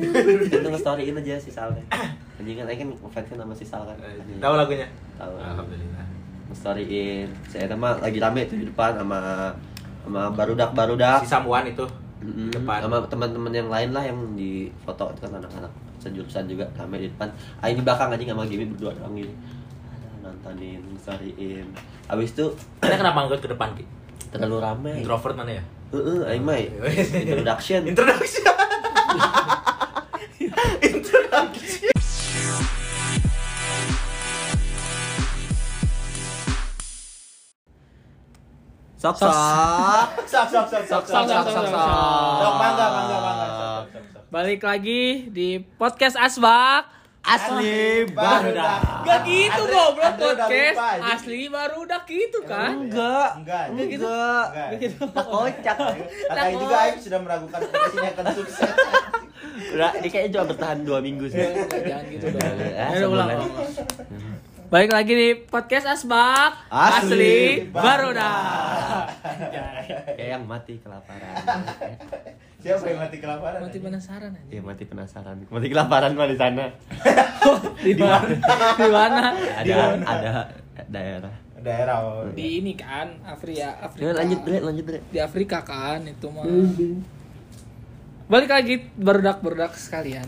Itu nge-storyin aja si Sal. Anjing kan aing kan kan sama si Sal kan. Anjing. Tahu lagunya? Tahu. Alhamdulillah. Nge-storyin. Saya mah lagi rame tuh di depan sama sama barudak-barudak. Si Samuan itu Mm-mm. di depan. sama teman-teman yang lain lah yang di foto itu kan anak-anak sejurusan juga rame di depan Aing di belakang aja sama Gimi berdua doang gini nontonin storyin habis itu Kita kenapa ngikut ke depan Ki? terlalu rame Introvert mana ya? Heeh, mah introduction Introduction. Introduction. Sok sok Sok sok sok sok Sok, sok, sok, sok, sok. Sok mangga mangga mangga. Sok, sok, sok, sok. Balik lagi di podcast Asbak. asli Barudak. Gak gitu goblok podcast asli baru udah gitu kan. enggak Enggak. Enggak gitu. enggak. Gitu. Tak kocak Katanya juga Aing sudah meragukan podcast ini akan sukses. Udah ini kayaknya cuma bertahan dua minggu sih Jangan gitu dong. Ayo ulang. sebulan. ulang. Balik lagi di podcast Asbak Asli baru dah. kayak yang mati kelaparan Siapa yang mati kelaparan? Mati penasaran aja. Iya mati penasaran mati kelaparan mah di sana Di mana? Di mana? ada ada daerah Daerah. oh. Di ini kan Afrika, Ya, Afrika. lanjut lanjut Bre. Di Afrika kan itu mah. Balik lagi berdak-berdak sekalian.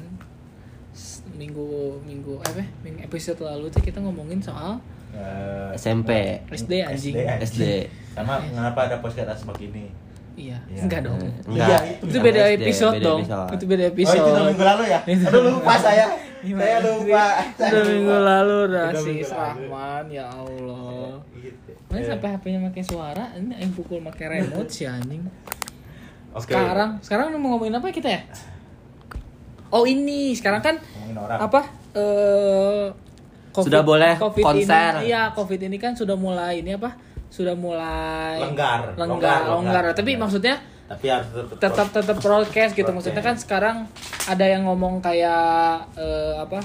S- Minggu minggu apa? Minggu episode lalu tuh kita ngomongin soal Eh, SMP SD anjing. SD, anjing. SD. Sama kenapa ada podcast asbak ini? Iya, Iya. enggak dong. Enggak. Iya, Itu beda SD, episode beda dong. episode. Itu beda Oh itu episode. udah minggu lalu ya? Aduh lupa saya. Saya lupa. Udah minggu lalu Udah. Rahman ya Allah. Gitu. Mana Eh, sampai HP-nya pakai suara, ini yang pukul pakai remote si anjing. Oke. Sekarang, sekarang mau ngomongin apa kita ya? Oh ini, sekarang kan apa? Eh Sudah boleh COVID konser. Ini, iya, COVID ini kan sudah mulai ini apa? Sudah mulai Lenggar. lenggar, Longgar, longgar. longgar. Tapi maksudnya Tapi harus tetap tetap tetap broadcast gitu Broadcast. maksudnya kan sekarang ada yang ngomong kayak eh, apa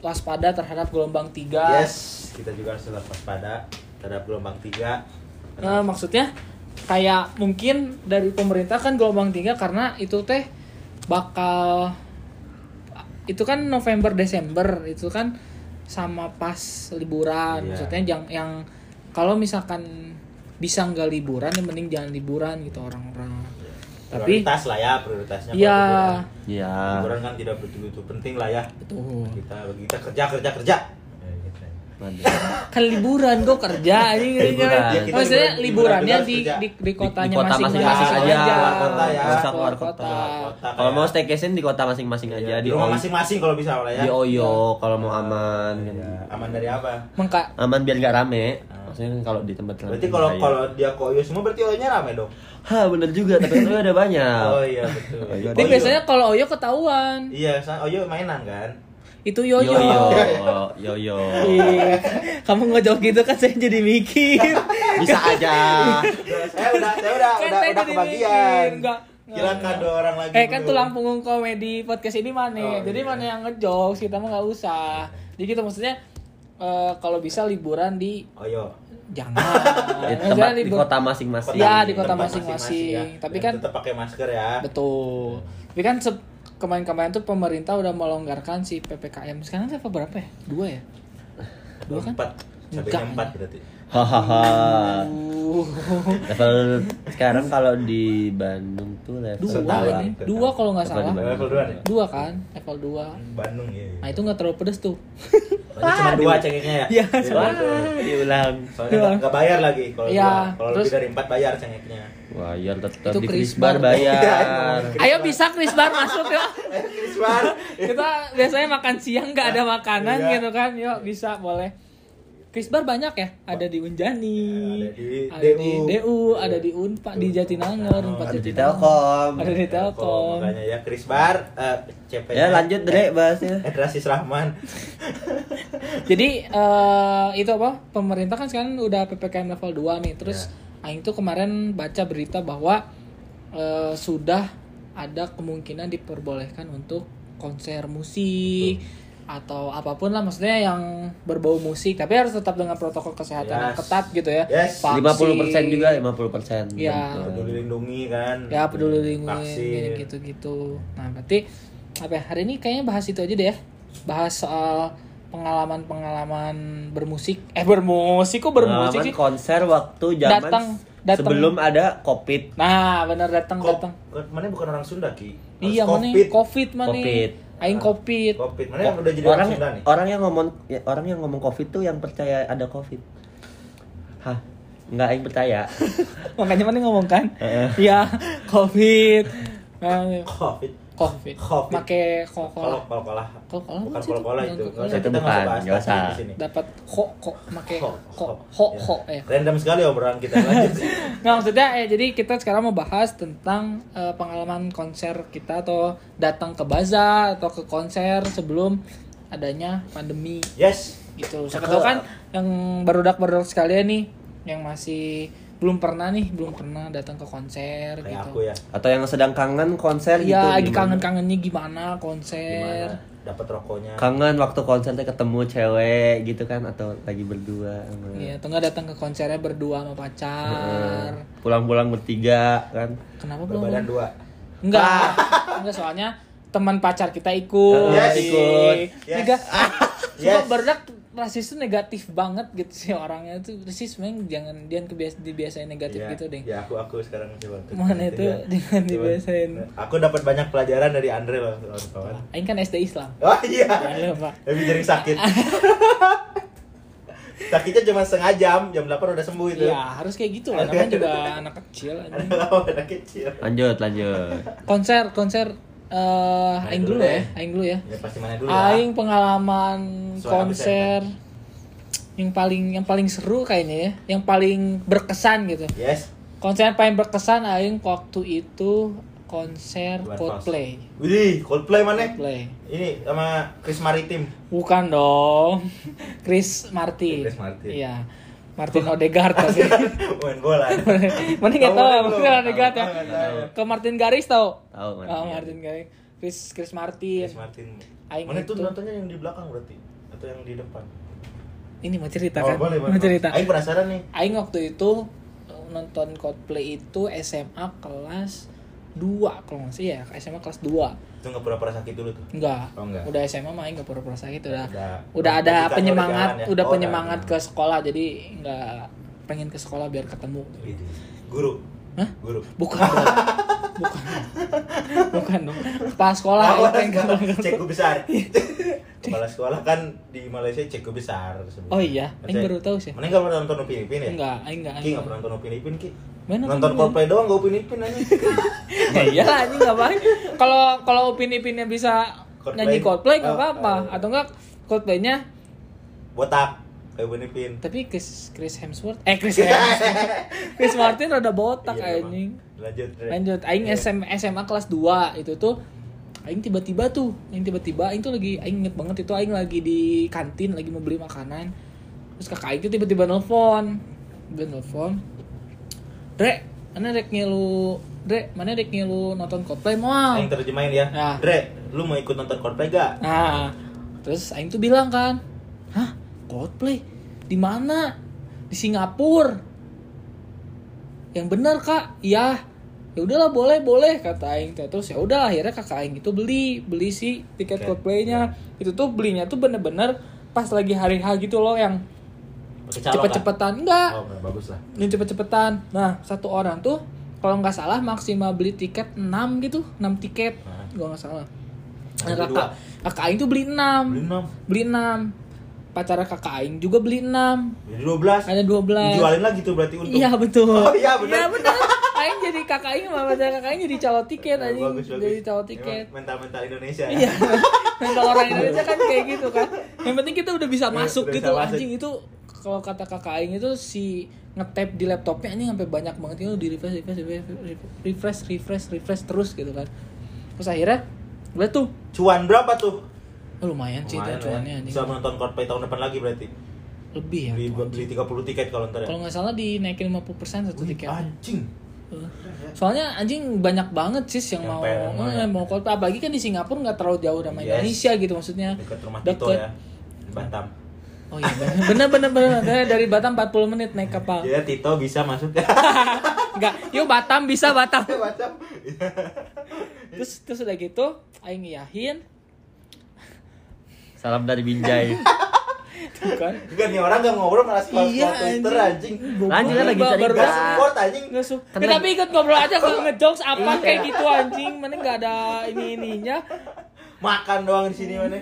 waspada terhadap gelombang tiga Yes, kita juga harus tetap waspada terhadap gelombang tiga. Nah, maksudnya kayak mungkin dari pemerintah kan gelombang tiga karena itu teh bakal itu kan November Desember itu kan sama pas liburan Iya. maksudnya yang yang kalau misalkan bisa nggak liburan ya mending jangan liburan gitu orang-orang tapi prioritas lah ya prioritasnya. kalau Iya. liburan. Iya. Liburan kan tidak betul-betul penting lah ya. betul Kita kita kerja kerja kerja. Gitu. Kan liburan gue kerja ini Liburan. Ya, kita maksudnya liburan- liburannya liburan di, di di kotanya Di kota masing-masing aja. Keluar kota ya. Keluar kota. Kota Kalau mau staycation di kota masing-masing aja di rumah masing-masing kalau bisa lah ya. Di Oyo kalau mau aman kan. Iya, aman dari apa? Mengka, Aman biar nggak rame. Maksudnya kan kalau di tempat Berarti kalau kalau dia ke Oyo semua berarti Oyo-nya rame dong. Ha bener juga tapi kan Oyo ada banyak. Oh iya betul. Tapi biasanya kalau Oyo ketahuan Iya, Oyo mainan kan. Itu Yoyo. Yo yo yo yo. Ih, Kamu ngejawab gitu kan saya jadi mikir. Bisa aja. saya udah saya udah Kan udah saya udah kebagian. enggak. Silakan dua orang lagi. Eh kan tulang punggung komedi podcast ini mana? Oh, jadi iya. mana yang ngejokes kita mah nggak usah. Jadi gitu maksudnya eh, kalau bisa liburan di Oyo. jangan. Di, tempat, di kota masing-masing. Iya, di kota masing-masing. Tapi Dan kan tetap pakai masker ya. betul. Tapi kan se- kemarin-kemarin tuh pemerintah udah melonggarkan si PPKM. Sekarang level berapa ya? Dua ya? Dua kan? Empat. Enggak. empat berarti. Hahaha. Level sekarang kalau di Bandung tuh level dua ini. Dua kalau nggak salah. Level dua nih. Dua kan? Level dua. Bandung ya. Nah itu nggak terlalu pedes tuh. Soalnya cuma dua cengeknya ya. Iya, Wah, diulang. Soalnya nggak- nggak bayar lagi kalau Iya, dua. Kalau lebih dari empat bayar cengeknya. Bayar tetap di Chris Krisbar Bar. bayar. Ayo bisa Chris Bar masuk ya. Krisbar. Kita biasanya makan siang nggak ada makanan Iya. gitu kan. Yuk bisa boleh. Chris Bar banyak ya. Ada di Unjani, Ada di ada di DU. DU, ada di Unpad, di Jatinangor, Unpad Ada di. Telkom. Ada di Telkom. Makanya ya Krisbar eh CP. Ya lanjut Dre bahasnya. Eh Rasis Rahman. Jadi eh, itu apa? Pemerintah kan sekarang udah PPKM level 2 nih. Terus aing tuh kemarin baca berita bahwa eh, sudah ada kemungkinan diperbolehkan untuk konser musik atau apa pun lah maksudnya yang berbau musik tapi harus tetap dengan protokol kesehatan yang Yes. ketat gitu ya. Yes. Vaksin. 50% juga 50%. Iya. Gitu. Peduli lindungi kan. Ya peduli lindungi Vaksin. gitu-gitu. Nah, berarti apa ya? Hari ini kayaknya bahas itu aja deh ya. Bahas soal pengalaman-pengalaman bermusik. Eh bermusik kok bermusik Pengalaman sih? konser waktu zaman Datang- datang. sebelum ada covid Nah, benar datang Kok- datang. Mana bukan orang Sunda ki? Iya, mana Covid. covid mana? Aing covid. Covid. Mana yang udah jadi orang, Sunda nih? orang yang ngomong ya, orang yang ngomong covid tuh yang percaya ada covid hah nggak yang percaya Makanya mana ngomong kan? Iya, covid. Covid. Covid. Covid. Make kok Kalau kalau kalah. Kol-kola Bukan sih itu? Kalau Itu kita nggak bukan, bahas usah. di sini. dapat kok kok make Ho, kok ho. ho Ya. Random sekali obrolan kita lanjut. Nggak maksudnya eh jadi kita sekarang mau bahas tentang eh, pengalaman konser kita atau datang ke baza atau ke konser sebelum adanya pandemi yes. gitu. Siapa tahu kan yang barudak-barudak sekalian nih yang masih belum pernah nih, belum pernah datang ke konser Kayak gitu. aku ya. atau yang sedang kangen konser gitu Iya, lagi gimana? kangen-kangennya gimana konser. Gimana? Dapat rokoknya. kangen waktu konser teh ketemu cewek gitu kan atau lagi berdua Iya, atau nggak datang ke konsernya berdua sama pacar. Heeh. pulang-pulang bertiga kan Kenapa belum? Berbadan dua. Enggak. Enggak soalnya teman pacar kita ikut. Yes. ikut. Yes. Nega, Yes. Sumpah berdak rasis itu negatif banget gitu sih orangnya itu rasis memang jangan jangan kebiasa dibiasain negatif Iya, gitu deh. Ya aku aku sekarang coba. Mana itu Ya. jangan Coba. dibiasain. Aku dapat banyak pelajaran dari Andre loh kawan-kawan. Aing kan SD Islam. Oh iya. Jangan lupa. Lebih sering sakit. Sakitnya cuma setengah jam, jam 8 udah sembuh itu. Iya, harus kayak gitu lah. Namanya juga anak kecil. Anak kecil. lanjut lanjut Konser, konser eh aing dulu dulu ya, deh. aing dulu ya. Ya pasti mana dulu ya. Aing pengalaman Soal konser yang paling yang paling seru kayaknya ya, yang paling berkesan gitu. Yes. Konser yang paling berkesan aing waktu itu konser Bulan Coldplay. Widih, Coldplay mana? Coldplay. Ini sama Chris Maritim. Bukan dong. Chris Martin. Chris Martin. Iya. Martin Odegaard tapi. Main bola. Mana nggak Tahu tahu Martin? Odegaard ya. Tahu, tahu. Ke Martin Garis tahu kan Oh, Martin Garis. Chris Chris Martin. Chris Martin. Aing Mana itu itu- nontonnya yang di belakang berarti? Atau yang di depan? Ini mau cerita Oh, kan? boleh, boleh. Mau cerita. Aing penasaran nih. Aing waktu itu nonton Coldplay itu SMA kelas 2 kalau nggak sih ya SMA kelas 2 Itu nggak pura-pura sakit dulu tuh. enggak Oh, enggak. udah SMA mah Aing nggak pura-pura sakit udah Udah- udah ada penyemangat ya? udah Oh, penyemangat udah. ke sekolah jadi nggak pengen ke sekolah biar ketemu Widih. Guru. Hah? Guru. bukan bukan bukan dong kepala sekolah Oh, pengen sekolah. Cekku besar. Kepala sekolah kan di Malaysia cekku besar. sebenarnya. Oh iya, Aing baru tahu sih. Mana nggak pernah nonton Upin Ipin ya? enggak Aing enggak Ki Aing nggak pernah nonton Upin Ipin Ki. Mana Nonton Coldplay doang nggak Upin Ipin aja. ya iyalah anjing ngapain kalau kalau Upin Ipinnya bisa Coldplay. nyanyi Coldplay nggak Oh, apa-apa oh. atau enggak Coldplaynya Botak kayak Upin Ipin. tapi Chris Chris Hemsworth eh Chris Hemsworth Chris Martin rada botak Iya, anjing. Lanjut. Lanjut aing Iya. SM, SMA kelas 2 itu tuh aing tiba-tiba tuh aing tiba-tiba aing tuh lagi aing inget banget itu aing lagi di kantin lagi mau beli makanan terus kakak aing tuh tiba-tiba nelfon dia nelfon Dre mana rek ngilu Dre mana rek ngilu nonton Coldplay mau Aing terjemahin ya. Nah. Dre, lu mau ikut nonton Coldplay gak? Nah, terus Aing tuh bilang kan, hah Coldplay di mana? Di Singapura. Yang benar kak, iya. Ya udahlah boleh boleh kata Aing terus ya udah akhirnya kakak Aing itu beli beli si tiket Tiket, Coldplaynya itu tuh belinya tuh bener-bener pas lagi hari H gitu loh yang Cepet-cepetan enggak Kak? Oh, bagus lah. yang cepet-cepetan nah satu orang tuh kalau nggak salah maksimal beli tiket 6 gitu 6 tiket Nah. gua nggak salah nah, kakak kakak Aing tuh beli 6 Beli enam. beli 6 pacar kakak Aing juga beli 6 Jadi 12. ada 12 Dijualin lagi tuh berarti untung. iya betul Oh, iya, benar. benar Aing jadi kakak Aing sama pacar kakak Aing jadi calo tiket bagus. jadi calo tiket Mental-mental Indonesia ya. Iya, mental orang Indonesia kan kayak gitu kan. Yang penting kita udah bisa Iya, masuk udah gitu bisa masuk. anjing itu kalau kata kakak Aing itu si ngetap di laptopnya anjing sampai banyak banget itu di refresh refresh refresh refresh refresh refresh terus gitu kan. Terus akhirnya gue tuh Cuan berapa tuh? oh, lumayan sih Lumayan cuannya ya. Bisa menonton Coldplay tahun depan lagi berarti. Lebih ya. Beli, anjing. 30 tiket kalau ntar ya. Kalau nggak salah dinaikin 50% satu Wih, tiket. Anjing. Soalnya anjing banyak banget sih yang, Yang mau eh, ya. mau Coldplay apalagi kan di Singapura nggak terlalu jauh sama Yes. Indonesia gitu maksudnya. Dekat rumah Tito Deket. ya. Di Batam. Oh iya bener bener bener bener dari Batam 40 menit naik kapal. Jadi Tito bisa masuk. Enggak, yuk Batam bisa Batam. Batam. terus terus udah gitu aing iyahin Salam dari Binjai. tuh kan Enggak nih orang gak ngobrol malah scroll Iya, Twitter anjing. anjing. Lanjut kan lagi cerita. Gak support anjing. nggak su Kan Ya, tapi ikut ngobrol aja kalau ngejokes apa kayak gitu anjing mana nggak ada ini ininya Makan doang di sini mana?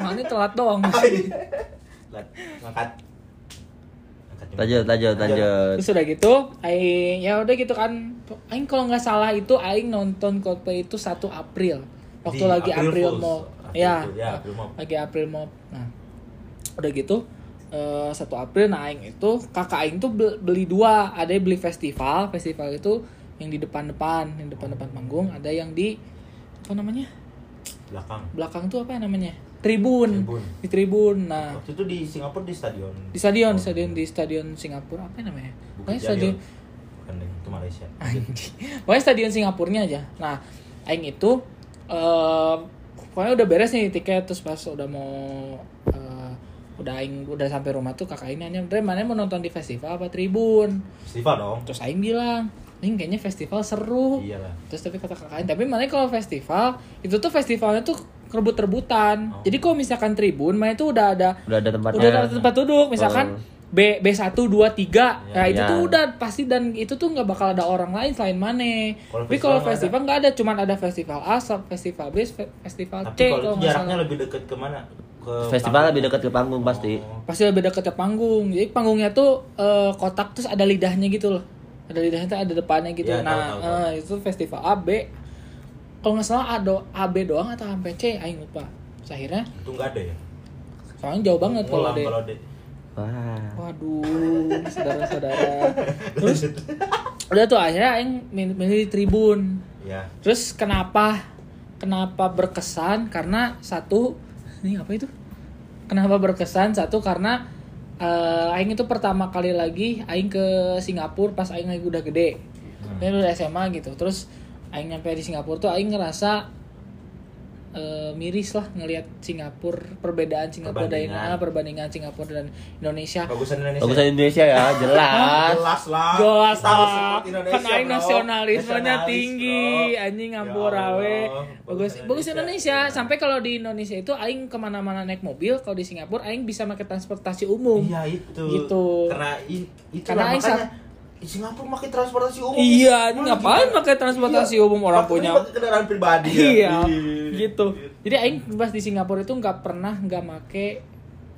Mana telat Ngangkat. Angkat. Jempol. Lanjut, lanjut, lanjut. terus udah gitu aing ya udah gitu kan. Aing kalau nggak salah itu aing nonton Coldplay itu 1 April. Waktu Di lagi April April mau April ya, ya, April Mop. lagi April mau nah udah gitu 1 April nah aing itu kakak aing tuh bel- beli dua. Ada yang beli festival festival itu yang di depan-depan yang depan-depan panggung. Ada yang di apa namanya Belakang. belakang tuh apa namanya tribun, Tribun. di tribun nah Waktu itu di Singapura di stadion. di stadion di stadion di stadion Singapura apa namanya Bukit Pokoknya stadion. Bukan itu Malaysia. pokoknya stadion Singapurnya aja nah aing itu eh pokoknya udah beres nih tiket terus pas udah mau eh, udah aing udah sampai rumah tuh kakak ini nanya Dre mana mau nonton di festival apa tribun Festival dong. terus aing bilang ini kayaknya festival seru Iyalah. terus tapi kata kakak Aing, tapi mana kalau festival itu tuh festivalnya tuh rebut-rebutan Oh. jadi kalau misalkan tribun mana itu udah ada Udah ada tempatnya. udah ada tempat duduk misalkan Oh. B B 1 2 3 nah itu Ya. tuh udah pasti dan itu tuh nggak bakal ada orang lain selain Mane Kalau tapi kalau festival nggak nggak ada cuman ada festival A festival B fe- festival Tapi C kalau kalau jaraknya salah lebih deket ke mana? Ke Festival panggung. lebih dekat ke panggung pasti. Oh. pasti lebih dekat ke panggung jadi panggungnya tuh eh, kotak terus ada lidahnya gitu loh ada lidahnya tuh ada depannya gitu Ya, tahu, nah tahu, tahu. eh, itu festival A B kalau nggak salah A do A B doang atau sampai C aing lupa Terus akhirnya Itu enggak ada ya? soalnya jauh banget kalau D. Wah. Waduh, saudara-saudara. Terus udah tuh akhirnya aing milih di tribun. Ya. Terus kenapa kenapa berkesan? Karena satu ini apa itu? Kenapa berkesan? Satu karena eh, aing itu pertama kali lagi aing ke Singapura pas aing lagi udah gede. Aing udah SMA gitu. Terus aing nyampe di Singapura tuh aing ngerasa eh, miris lah ngelihat Singapura perbedaan Singapura dan Perbandingan. ah, perbandingan Singapura dan Indonesia. Bagusan Indonesia. Bagusan Indonesia ya, jelas. Jelas lah. Jelas lah. Kan bro. nasionalismenya Nasionalis, tinggi, bro. anjing Ya ngambur Allah. awe. Bagus Bagus Indonesia. Indonesia. Sampai kalau di Indonesia itu aing ke mana-mana naik mobil, kalau di Singapura aing bisa pakai transportasi umum. Iya itu. Gitu. Karena itu Karena aing makanya di Singapura pakai transportasi umum. Iya, ini ngapain pakai transportasi umum orang Pakai- punya pakai kendaraan pribadi ya. Iya, gitu. Jadi aing pas di Singapura itu nggak pernah nggak make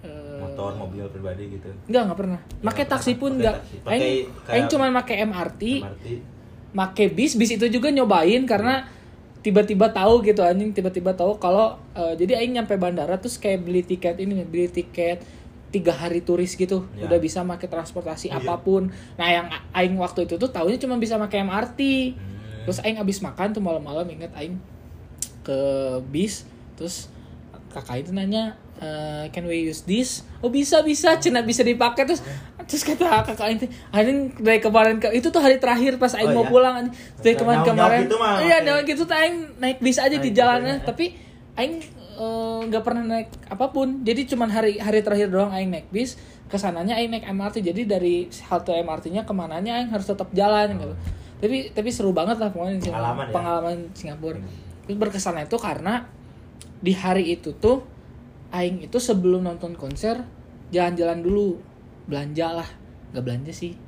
eh, Motor, mobil pribadi gitu. Nggak, nggak pernah. Make Nggak taksi pun Pakai nggak. Pakai Aing, aing cuma make MRT, MRT. make bis, bis itu juga nyobain karena tiba-tiba tahu gitu anjing, tiba-tiba tahu kalau eh, jadi aing nyampe bandara terus kayak beli tiket ini beli tiket tiga hari turis gitu Ya. udah bisa make transportasi Iya. apa pun nah yang aing waktu itu tuh tahunya cuma bisa make MRT Hmm. terus aing abis makan tuh malam-malam inget aing ke bis terus kakak itu nanya eh, can we use this oh bisa bisa cina bisa dipakai terus terus kata kakak aing teh, anjing dari kemarin ke itu tuh hari terakhir pas aing Oh, mau iya? pulang dari kemarin kemarin gitu iya dengan gitu tuh aing naik bis aja di Naik jalannya bis aja. tapi aing eh, nggak pernah naik apa pun. Jadi cuman hari hari terakhir doang aing naik bis ke sananya aing naik MRT jadi dari halte MRT-nya ke mananya aing harus tetap jalan gitu. Tapi tapi seru banget lah pokoknya Singapura. Pengalaman ya? pengalaman Singapura. Terus berkesan itu karena di hari itu tuh aing itu sebelum nonton konser jalan-jalan dulu. Belanja lah. Nggak belanja sih.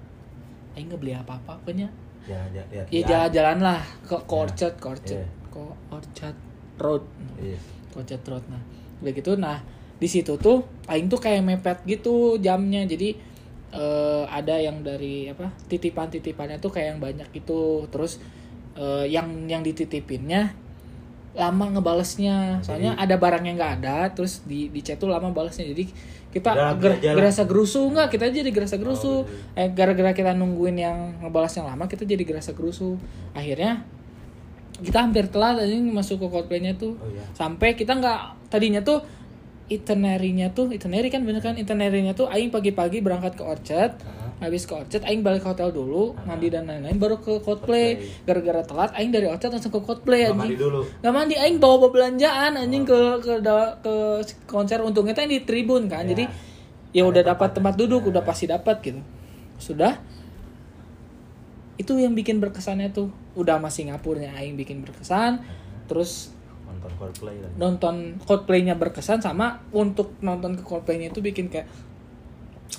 Aing nggak beli apa-apa pokoknya. Ya, ya, ya, ya jalan-jalan lah. Ke ke Ya. Orchard ke Orchard Iya. ke Orchard Road. Iya. Orchard Road nah. Udah gitu nah di situ tuh aing tuh kayak mepet gitu jamnya. Jadi eh, ada yang dari apa titipan-titipannya tuh kayak yang banyak gitu. Terus eh, yang yang dititipinnya lama ngebalesnya. Soalnya ada barang yang nggak ada terus di di chat tuh lama balesnya. Jadi kita Udah, ger- gerasa gerusu nggak? Kita jadi gerasa gerusu. Oh, eh iya. gara-gara kita nungguin yang ngebalas yang lama kita jadi gerasa gerusu. Akhirnya kita hampir telat aja masuk ke Coldplay-nya tuh Oh, iya. sampai kita nggak tadinya tuh itinerary-nya tuh itinerary kan bener kan itinerary-nya tuh aing pagi-pagi berangkat ke Orchard habis ke Orchard aing balik ke hotel dulu mandi dan lain-lain baru ke Coldplay gara-gara telat aing dari Orchard langsung ke Coldplay Nggak anjing mandi dulu. Gak mandi aing bawa bawa belanjaan anjing ke ke da- ke konser untungnya tadi di tribun kan. Ya. Jadi ya udah dapat tempat duduk, udah pasti dapat gitu. Sudah itu yang bikin berkesannya tuh. Udah sama Singapurnya aing bikin berkesan. Terus nonton Coldplay lagi. nonton Coldplay-nya berkesan sama untuk nonton ke Coldplay-nya itu bikin kayak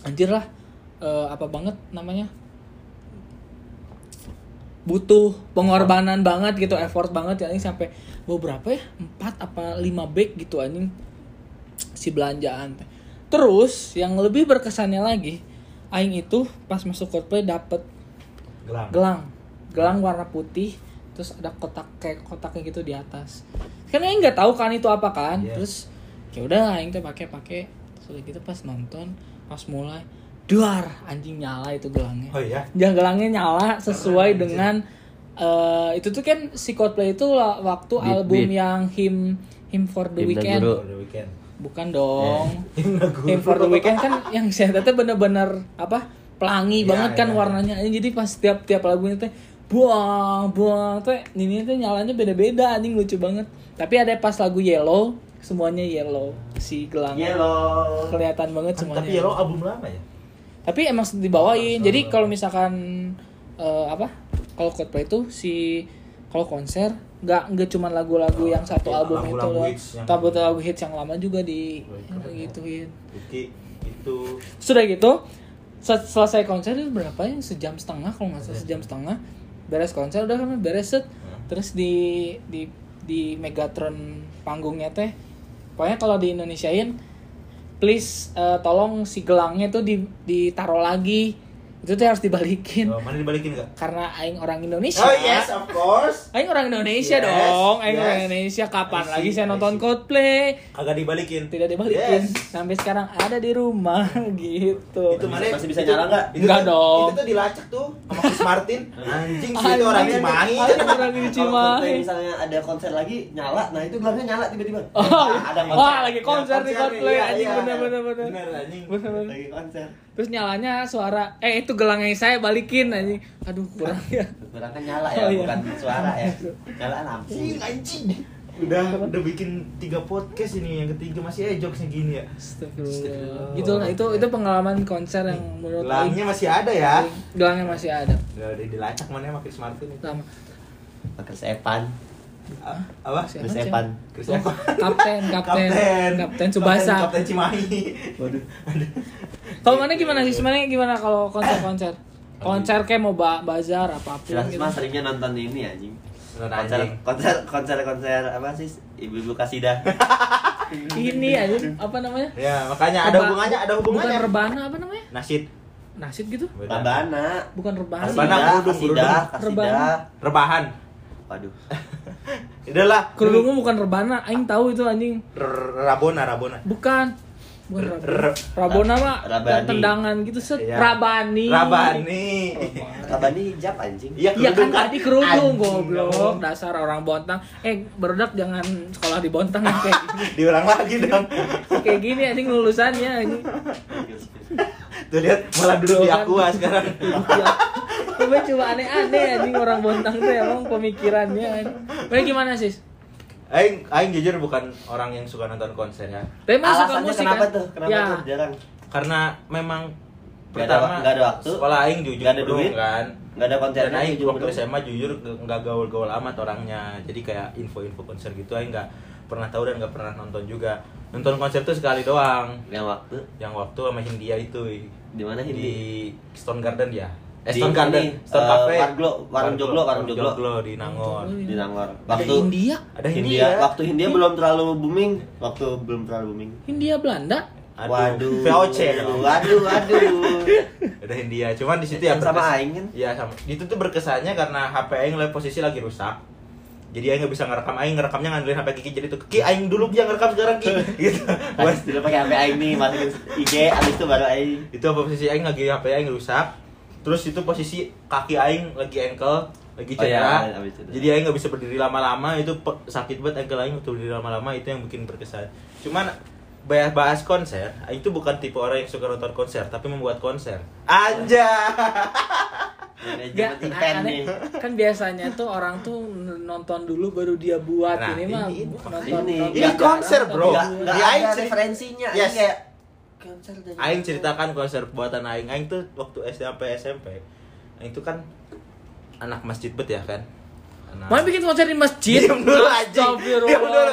anjir lah eh, apa banget namanya? Butuh pengorbanan banget gitu effort banget. Ya ini sampai mau berapa ya? Empat apa lima bag gitu anjing si belanjaan terus yang lebih berkesannya lagi aing itu pas masuk Coldplay dapet gelang. Gelang. Gelang warna putih terus ada kotak kayak kotaknya gitu di atas. Kan aing nggak tahu kan itu apa kan? Iya. terus ya udah aing teh pakai pakai. Terus udah gitu pas nonton pas mulai duar anjing nyala itu gelangnya. Oh iya? Yang gelangnya nyala sesuai Keren, dengan eh, itu tuh kan si Coldplay itu waktu Beat, album beat. yang him him for the Him weekend the weekend bukan dong. Guru. him for the weekend kan yang saya teh bener-bener apa pelangi Iya, banget kan iya, warnanya. Jadi pas tiap tiap lagunya teh buang buang teh ini teh nyalanya beda-beda anjing lucu banget. Tapi ada pas lagu yellow semuanya yellow si gelang. Yellow. kelihatan banget Kan, semuanya tapi Yellow. album lama ya? Tapi emang dibawain Oh, jadi kalau misalkan eh, apa kalau Coldplay itu si kalau konser nggak nggak cuma lagu-lagu yang satu Iya, album itu lagu-lagu loh hits yang- tapi lagu hits yang lama juga di Oh, ya. gituin. Itu. Sudah gitu selesai konser itu berapa ya? Sejam setengah kalau nggak salah sejam setengah. Beres konser udah kan beres set. Terus di di di Megatron panggungnya teh pokoknya kalau di Indonesiain please eh, tolong si gelangnya tuh di ditaruh lagi itu tuh harus dibalikin oh, mana dibalikin nggak karena aing orang Indonesia oh yes of course Aing orang Indonesia Yes, dong, Aing yes. orang Indonesia. Kapan see, lagi saya nonton. Coldplay? kagak dibalikin Tidak dibalikin. Yes. Sampai sekarang ada di rumah gitu. itu mana Masih bisa nyala nggak? itu Enggak dong. itu tuh dilacak tuh sama Chris Martin anjing sih itu orang Cimahi orang di Kalau Cimahi. Coldplay misalnya ada konser lagi nyala, nah itu gelangnya nyala tiba-tiba. Oh, Nah, ada konser. wah lagi konser di konser, Coldplay iya, anjing iya. bener bener bener. bener anjing Bener bener. Lagi konser. Terus nyalanya suara eh itu gelang yang saya balikin anjing. Aduh kurang ya. Kurang kan nyala ya, Oh, iya. bukan suara ya. Nyala lampu. anjing anjing udah udah bikin tiga podcast ini yang ketiga masih aja jokesnya gini ya Astagfirullah. Gitu lah itu itu pengalaman konser yang menurut gelangnya masih ada ya gelangnya masih ada. udah udah dilacak mana sama Chris Martin itu Sama Pakai sepan. Apa Chris? Evan. Chris Oh, Evan. Kapten, kapten, kapten Subasa. Kapten Cimahi. Waduh. Kalau mana gimana sih sebenarnya gimana kalau konser-konser? Konser kayak mau ba bazar apa pun Jelas gitu. mah seringnya nonton ini anjing. Konser, konser, konser, konser apa sih? Ibu-ibu kasidah. Ini aja apa namanya? Ya, makanya ada Reba- hubungannya, ada Bukan hubungannya. rebana apa namanya? Nasid. Nasid gitu? Beda. Rabana. Bukan rebana. Rebana. Kasidah, kasidah, Rebana. kasidah. Rebahan. Waduh. Udahlah. Kerudungnya bukan rebana, aing tahu itu anjing. R- Rabona, Rabona. Bukan. Bukan Rabona. Rabona mah Rabani. tendangan gitu set. Iya. Rabani. Rabani. Rabani hijab anjing. Iya, Iya kan tadi kerudung goblok dasar orang Bontang. Eh, berodak jangan sekolah di Bontang kayak gini. Diulang lagi dong. kayak gini anjing lulusannya anjing. Tuh lihat malah duduk di kan. aqua sekarang. Iya. Gue coba aneh-aneh anjing orang Bontang tuh emang pemikirannya. Mana gimana sih? Aing, aing jujur bukan orang yang suka nonton konser ya. Tapi suka musik kenapa kan? tuh? Kenapa ya. tuh jarang? Karena memang Nggak ada- pertama nggak ada waktu. sekolah aing jujur Nggak ada belum duit. kan. Nggak ada konser Dan aing waktu SMA jujur nggak gaul-gaul amat orangnya. Jadi kayak info-info konser gitu aing nggak pernah tahu dan nggak pernah nonton juga. Nonton konser tuh sekali doang. Yang waktu Yang waktu sama Hindia itu di mana di ini? Stone Garden ya. Eh, Di Stone Garden, Stone eh, Cafe. Warglo, Warung Joglo, Warung Joglo. di Nangor. di Nangor. Ada Waktu India, Ada Hindia, Hindia. waktu Hindia belum terlalu booming, waktu belum terlalu booming. India Belanda. Aduh, Waduh. VOC. Waduh, waduh. Ada Hindia, cuman di situ ya Yang sama Aing kan? Iya sama. Itu tuh berkesannya karena HP Aing lagi posisi lagi rusak. Jadi Aing nggak bisa ngerekam Aing ngerekamnya ngandelin HP Kiki jadi tuh Kiki Aing dulu yang ngerekam sekarang Ki gitu. Pas dulu pakai HP Aing nih, masukin IG, abis itu baru Aing. itu apa posisi Aing lagi HP Aing rusak. Terus itu posisi kaki Aing lagi ankle lagi Oh iya, cedera. habis cedera. Jadi Aing nggak bisa berdiri lama-lama itu pe- sakit banget ankle Aing untuk berdiri lama-lama itu yang bikin berkesan. Cuman bahas, bahas konser, Aing itu bukan tipe orang yang suka nonton konser, tapi membuat konser. Anja. Manajemen Gak, aneh. nih. Kan biasanya tuh orang tuh nonton dulu baru dia buat. Nah, ini mah ini- nonton, ini- nonton ini jarang, konser, bro. Nggak, ada referensinya. Yes. Ini kayak konser dari Aing ceritakan konser buatan Aing Aing tuh waktu SMP SMP Aing tuh kan anak masjid bet ya kan anak Mau bikin konser di masjid? Diam dulu, anjing. Diam dulu.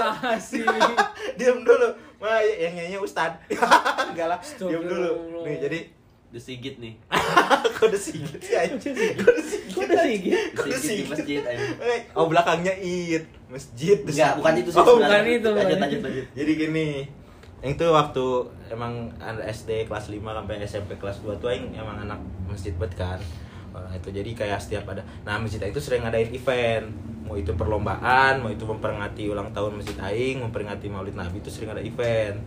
Diam dulu mah yang nyanyi ustad enggak lah diam dulu nih jadi The Sigit nih. kode sigit sih anjing kode sigit Kok gitu? Kode Sigit di masjid ayo. Eh, oh belakangnya id masjid Enggak, bukan itu sih. oh, bukan itu, Lanjut lanjut lanjut. jadi gini yang itu waktu emang SD kelas 5 sampai SMP kelas 2 tuh aing emang anak masjid bet kan. Orang itu. Jadi kayak setiap ada nah masjid itu sering ngadain event. Mau itu perlombaan mau itu memperingati ulang tahun masjid aing memperingati maulid nabi itu sering ada event.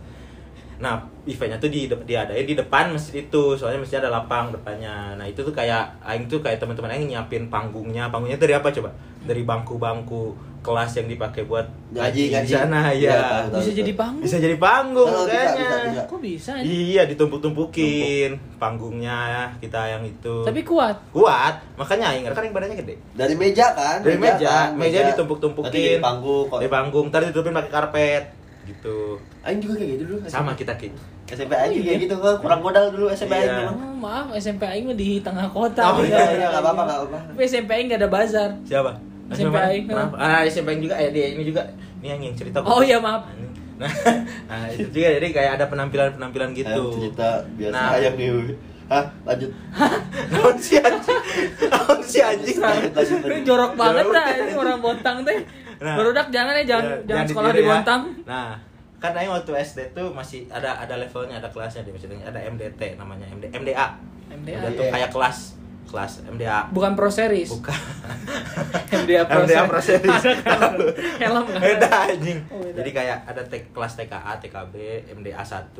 Nah eventnya tuh di diadain di depan masjid itu. Soalnya masjid ada lapang depannya. Nah itu tuh kayak aing tuh kayak teman-teman aing nyiapin panggungnya. Panggungnya dari apa coba? Dari bangku-bangku kelas yang dipakai buat Ngaji, di ngaji. sana Iya, ya tahu, tahu. Bisa jadi panggung. bisa jadi panggung Oh, bisa, kayaknya bisa, bisa. Kok bisa? ya? iya ditumpuk-tumpukin panggungnya kita yang itu Tapi kuat. kuat makanya ingat kan yang badannya gede Dari meja kan? dari meja kan, meja, Nanti ditumpuk-tumpukin di panggung kok. di panggung ntar ditutupin pakai karpet gitu Aing juga kayak gitu dulu. sama kita ki SMP aing kayak gitu kan kurang modal dulu SMP aing Iya. memang. Oh, maaf, SMP Aing mah di tengah kota. Oh, Iya iya enggak apa-apa enggak apa-apa. SMP Aing gak ada bazar. siapa SMP? Aing. Kenapa? ah SMP Aing juga eh dia ini juga ini yang yang cerita Oh iya maaf. nah, nah itu juga jadi kayak ada penampilan penampilan Ayo, gitu cerita biasa Nah. ayam nih. Hah, lanjut. Naon si anjing Naon si anjing. Ini jorok banget dah ini orang Bontang teh. Nah. Barudak jangan ya jangan Ya, jangan sekolah ditiru di ya. Bontang. Nah, kan Aing waktu SD tuh masih ada ada levelnya, ada kelasnya di maksudnya ada MDT namanya MD, MDA. MDA. Udah tuh kayak kelas kelas MDA. Bukan Pro Series. Bukan. MDA Pro MDA Pro Series. Ada kan? Helm kan? Beda anjing. Oh, beda. Jadi kayak ada te- kelas TKA, TKB, MDA 1,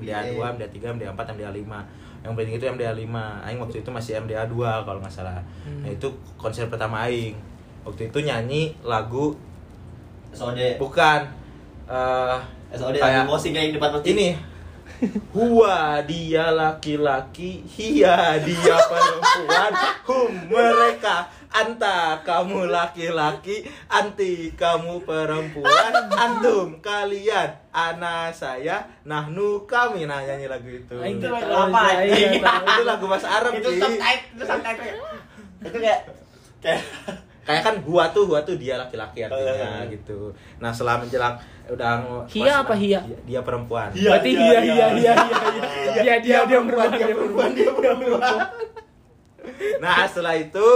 MDA 2, MDA 3, MDA 4, MDA 5. Yang penting itu MDA 5. Aing waktu itu masih MDA 2 kalau nggak salah. Hmm. Nah, itu konser pertama aing. Waktu itu nyanyi lagu SOD. bukan eh SOD kayak musik yang di depan masjid. ini Hua dia laki-laki, hia dia perempuan, hum mereka, anta kamu laki-laki, anti kamu perempuan, antum kalian, ana saya, nahnu kami nah nyanyi lagu itu. Aing Itu tahu, lagu apa, anjing? tahu. itu lagu bahasa Arab itu subtitle itu subtitle. Itu kayak kayak Kayak kan hua tuh hua tuh dia laki-laki artinya Eh. gitu. Nah setelah menjelang udah Hia apa hia? Dia perempuan. Iya, Berarti iya, iya iya, iya iya iya. Iya dia dia perempuan, berubah dia dia perempuan, dia perempuan. Nah, setelah itu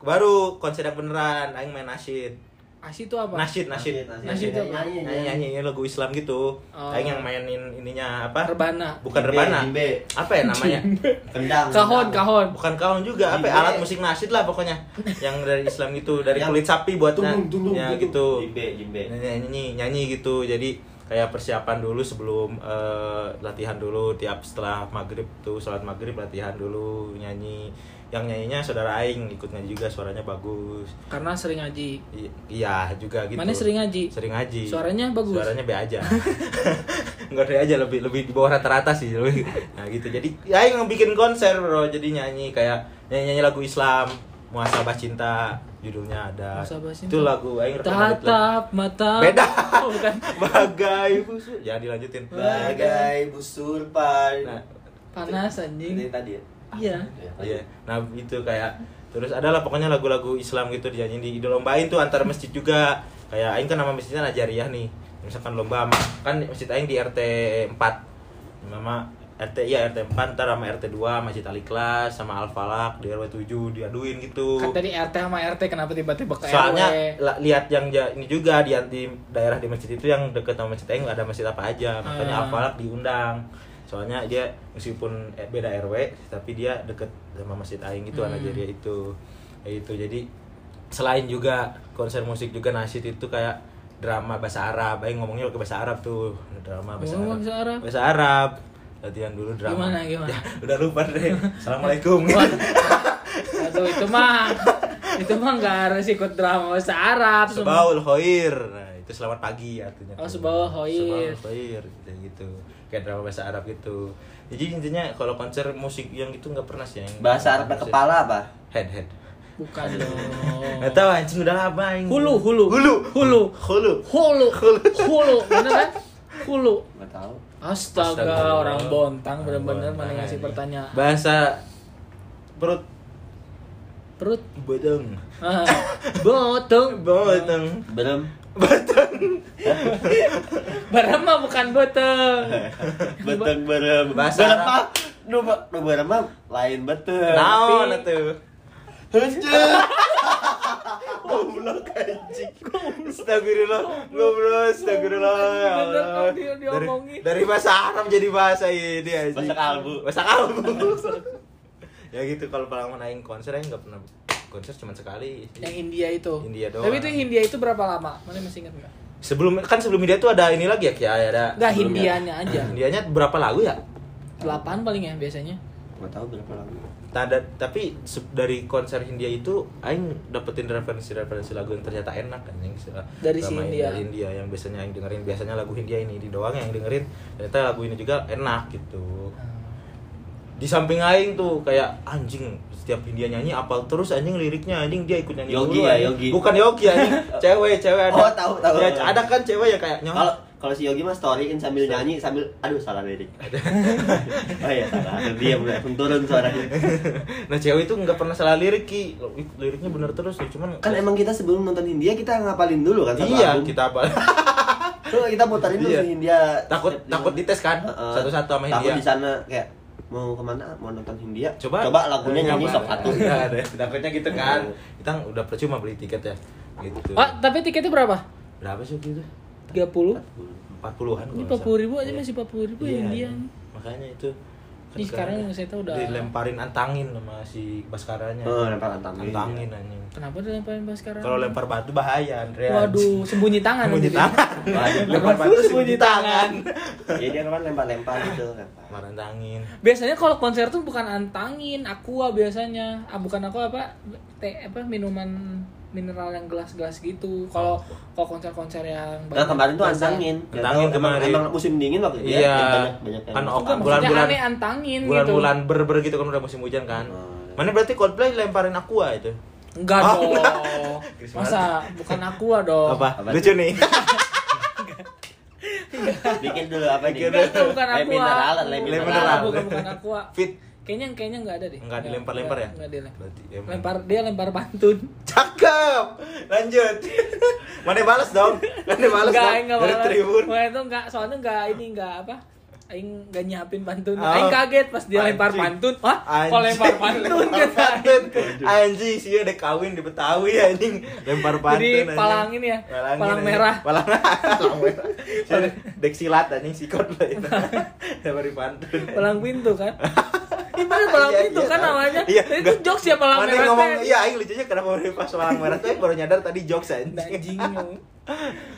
baru konser yang beneran aing main nasyid. Asi itu apa? Nasyid, nasyid. Nasyid, nasyid. Nyanyi, nyanyi, Nyanyi nyanyi lagu Islam gitu. Oh. Aing yang mainin ininya apa? Rebana. Bukan Jimbe, rebana. jimbe. Apa ya namanya? Kendang. Kahon kahon. Bukan kahon juga, apa ya? Jimbe. alat musik nasyid lah pokoknya. yang dari Islam gitu, dari kulit sapi buat Tulung, tulung, ya tulung. gitu. Jimbe, jimbe. nyanyi nyanyi nyanyi gitu jadi kayak persiapan dulu sebelum eh, latihan dulu tiap setelah maghrib tuh sholat maghrib latihan dulu nyanyi yang nyanyinya saudara Aing ikut nyanyi juga suaranya bagus Karena sering ngaji. I- iya juga gitu Mana sering ngaji? sering ngaji Suaranya bagus. suaranya be aja nggak ada aja lebih lebih di bawah rata-rata sih lebih. nah gitu jadi ya Aing bikin konser bro jadi nyanyi kayak nyanyi nyanyi lagu Islam muasabah cinta judulnya ada Cinta. itu lagu Aing. Tatap mata. Beda. Oh, bukan. bagai busuk ya dilanjutin Bagai busur pan. nah Panas anjing. Ini tadi ya. Iya. iya. Nah itu kayak terus adalah pokoknya lagu-lagu Islam gitu dinyanyiin di dilombain tuh antar masjid juga. Kayak Aing kan nama masjidnya Najariah nih. Misalkan lomba sama- kan masjid Aing di RT 4 nama RT iya RT 4 ntar sama RT 2 Masjid Al Ikhlas sama Al Falak di RW 7 diaduin gitu. Kan tadi RT sama RT kenapa tiba-tiba ke soalnya RW? lihat yang ini juga di, di daerah di masjid itu yang deket sama masjid Aing ada masjid apa aja. Makanya Ah. Al-Falak diundang soalnya dia meskipun eh, beda RW tapi dia deket sama masjid Aing itu Hmm. anak jadi itu itu jadi selain juga konser musik juga nasyid itu kayak drama bahasa Arab Aing ngomongnya ke bahasa Arab tuh drama bahasa Arab bahasa Arab? bahasa Arab latihan dulu drama Gimana, gimana? Ya, udah lupa deh assalamualaikum Aduh itu mah itu mah nggak harus ikut drama bahasa Arab. Sebaul Khoir. Nah, itu selamat pagi artinya. Oh. Sebaul Khoir. Sebaul gitu, gitu. Kayak drama bahasa Arab gitu. Jadi intinya kalau konser musik yang gitu nggak pernah sih yang Bahasa Arab kepala apa? Head head. Bukan dong. Nggak tahu anjing udah lama yang Hulu, hulu. Hulu. Hulu. Hulu. Hulu. Hulu. Bener kan? Hulu. Enggak tahu. Astaga, Astaga. orang bontang bener-bener mana ngasih ini. pertanyaan. Bahasa perut perut Bodong. ah, botong Bodong. Berem. barang mah bukan botong Beteng berem. Bahasa Arab. mah. Nu nu berem mah lain beteng. Naon atuh? Heunceu. Goblok anjing. Astagfirullah. Goblok, astagfirullah. Ya Allah. Dari, dari bahasa Arab jadi bahasa ini anjing. Bahasa kalbu. Bahasa kalbu. ya gitu kalau paling main konser aing enggak pernah konser cuma sekali. yang India itu India doang. tapi itu India itu berapa lama mana masih ingat nggak Sebelum kan sebelum India tuh ada ini lagi ya kayak ada nggak. Hindianya aja Indianya berapa lagu ya? delapan paling ya biasanya Enggak tahu berapa lama. Nah, da- tapi dari konser Hindia itu aing dapetin referensi-referensi lagu yang ternyata enak kan yang Dari si Hindia. dari Hindia yang biasanya yang dengerin biasanya lagu Hindia ini di doang yang dengerin ternyata lagu ini juga enak gitu. Di samping aing tuh kayak anjing setiap Hindia nyanyi apal terus anjing liriknya anjing dia ikut nyanyi Yogi dulu, ya. Yogi. Bukan Yogi anjing, cewek, cewek ada. Oh, tahu, tahu. Ya, ada kan cewek yang kayak nyong. Kalau kalau si Yogi mah storyin sambil nyanyi sambil aduh salah lirik. oh iya salah. Dia mulai turun suaranya. nah, cewek itu nggak pernah salah lirik ki. Liriknya bener terus ya, cuman Kan emang kita sebelum nonton Hindia kita ngapalin dulu kan satu Iya, album. kita apa? Tuh kita puterin dulu Iya. si Hindia. takut takut dites kan satu-satu sama Takut Hindia di sana kayak mau ke mana? Mau nonton Hindia? Coba coba lagunya nyanyi Nggak sok satu ada. takutnya gitu kan. Iya. kita udah percuma beli tiket ya. Gitu. Ah tapi tiketnya berapa? Berapa sih itu? 30 empat puluhan ini 40 ribu aja masih 40 ribu ya India makanya itu Ini sekarang saya tahu udah- dilemparin antangin sama si baskaranya. Oh, lempar antangin. antangin anjing. Kenapa dilemparin pas sekarang kalau lempar batu bahaya Andrea waduh sembunyi tangan sembunyi nanti. tangan. Waduh, lempar batu sembunyi tangan. ya dia kemarin lempar-lempar gitu lempar. lempar antangin. Biasanya kalau konser tuh bukan antangin aqua biasanya. Ah bukan aku apa? Teh apa minuman mineral yang gelas-gelas gitu. Kalau kalau konser-konser yang Nah kemarin tuh antangin. Antangin emang, kemarin. emang musim dingin waktu itu Iya. ya. yang Banyak banyak yang Kan suka. ok- Enggak, bulan- maksudnya bulan- aneh antangin bulan-bulan gitu ber-ber gitu kan udah musim hujan kan. Oh, mana berarti Coldplay lemparin aqua itu? Enggak Ah, dong. Masa? Bukan aqua dong. Apa? Apa lucu nih. Bikin dulu apa nih? Bikin bukan aqua. mineral, mineral. bukan bukan aqua. Fit kayaknya kayaknya enggak ada deh Enggak dilempar-lempar ya? enggak dilempar berarti emang. lempar dia lempar pantun cakep lanjut mana balas dong mana balas dong enggak malah. tribun Wah, itu enggak soalnya enggak ini enggak apa Aing enggak nyiapin pantun. Oh. Aing kaget pas dia lempar Anjing. pantun. Hah? Kok Anjing. lempar pantun Lempar kata pantun. Anjing sih udah kawin di Betawi anjing lempar pantun Jadi palang ini ya, Palangin, palang merah. palang palang merah dek silat anjing sikot lah itu lempar pantun Palang pintu kan? Gimana palang Iya, pintu iya, kan namanya? Iya, itu enggak. jokes ya palang Mana merah. ngomong teh. iya aing lucunya kenapa mau pas palang merah tuh aing baru nyadar tadi jokes anjing Anjing.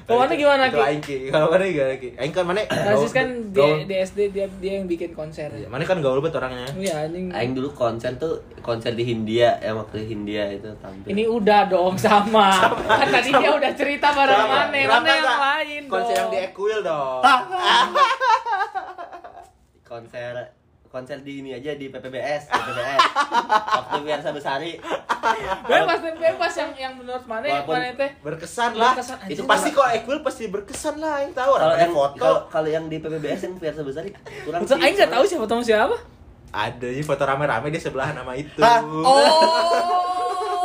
Kalau mana gimana Itu Ki? aing ki kalau mana gimana ki aing kan mana Rasis kan gaul- di, di SD dia dia yang bikin konser. Iya, mana kan gaul banget orangnya Iya anjing. Aing dulu konser tuh konser di Hindia yang waktu Hindia itu tampil. Ini udah dong sama. Kan tadi dia udah cerita bareng mana, mana yang lain konser yang di Equil dong konser konser di ini aja di PPBS, PPBS. waktu Biarsa Besari. Bebas deh, bebas yang yang menurut mana yang Walaupun- mana teh. berkesan lah Berkesan, itu pasti kok Equil pasti berkesan lah aing tahu Kalau yang foto kalau yang di PPBS yang Biarsa Besari kurang sih. Aing nggak tahu siapa tahu siapa. ada sih foto rame-rame di sebelah nama itu? Oh,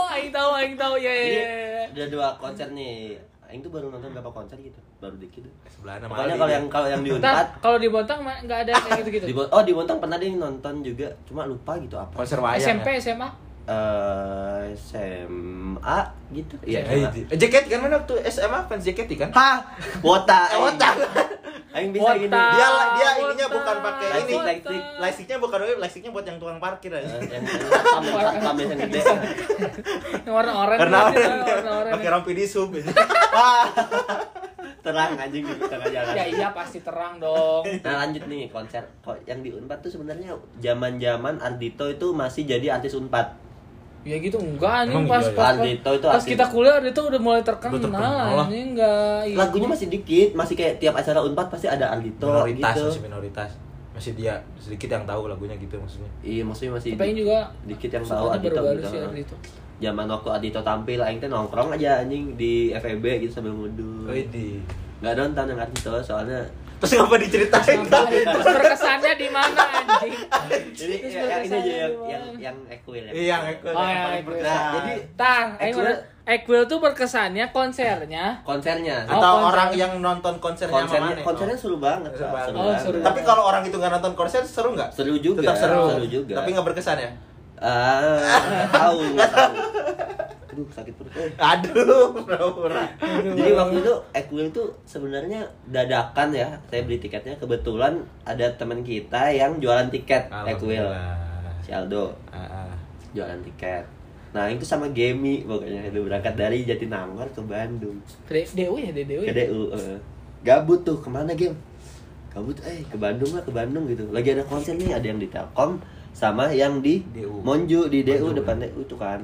Aing tahu, Aing tahu ya ya. Jadi ya. ada dua konser nih. Aing tuh baru nonton berapa konser gitu, baru dikit. sebelah nama Pokoknya kalau yang kalau yang di Unpad kalau di Bontang mah nggak ada kayak gitu-gitu. di oh di Bontang pernah deh nonton juga, cuma lupa gitu apa. konser wayang SMP, ya? SMA. Eh SMA gitu. Iya. Eh, SMA. eh, jaket kan mana waktu SMA fans jaket kan Hah, wota. Eh, wota. Aing bisa gini. Dia dia Wota, ininya bukan pakai ini lightstick. lightsticknya bukan lightsticknya buat yang tukang parkir Eh, aja yang yang satpam yang satpam yang gede. Yang warna oranye. warna oranye. pakai rompi di sub. Terang anjing di tengah jalan. Ya iya pasti terang dong. Nah lanjut nih konser kok yang di Unpad tuh sebenarnya zaman-zaman Ardito itu masih jadi artis Unpad. Ya gitu enggak anjing Emang pas iya, ya? pas, pas, Ardito itu pas kita kuliah itu udah mulai terkenal, Udah terkenal anjing enggak. iya. Lagunya masih dikit, masih kayak tiap acara Unpad pasti ada Ardito minoritas gitu. masih minoritas masih dia sedikit yang tahu lagunya gitu maksudnya Iya, maksudnya masih Tapi juga dikit yang tahu Ardito baru-baru gitu. sih Ardito. Zaman waktu Ardito tampil, aing teh nongkrong aja anjing di FEB gitu sambil ngudul. Widi Nggak nonton yang Ardito soalnya Terus ngapa diceritain? Terus berkesannya di mana anjing? Jadi ya, yang ini aja yang yang yang equal ya. Iya, yang Equal. Oh, yang berkesan. Nah, jadi Equal- udah Equal tuh berkesannya konsernya. konsernya. Oh, atau konser. orang yang nonton konsernya konsernya mana? konsernya seru banget. Seru banget. Seru Oh, banget. seru. Tapi kalau orang itu nggak nonton konser seru nggak? seru juga. Tetap seru. Seru juga. Tapi nggak berkesan ya? Ah, tahu, tahu. Aduh, sakit perut. Eh. Aduh, pura-pura. Jadi waktu itu Equil tuh sebenarnya dadakan ya. Saya beli tiketnya kebetulan ada teman kita yang jualan tiket Equil. Si Aldo Ah, ah. jualan tiket. Nah, itu sama Gemi pokoknya itu berangkat dari Jatinangor ke Bandung. De- DU ya, DU Ke ya. DU. eh. Gabut tuh ke mana Gem? Gabut eh ke Bandung lah ke Bandung gitu. Lagi ada konser nih, ada yang di Telkom sama yang di DU. Monju di DU Monju, depan DU tuh kan.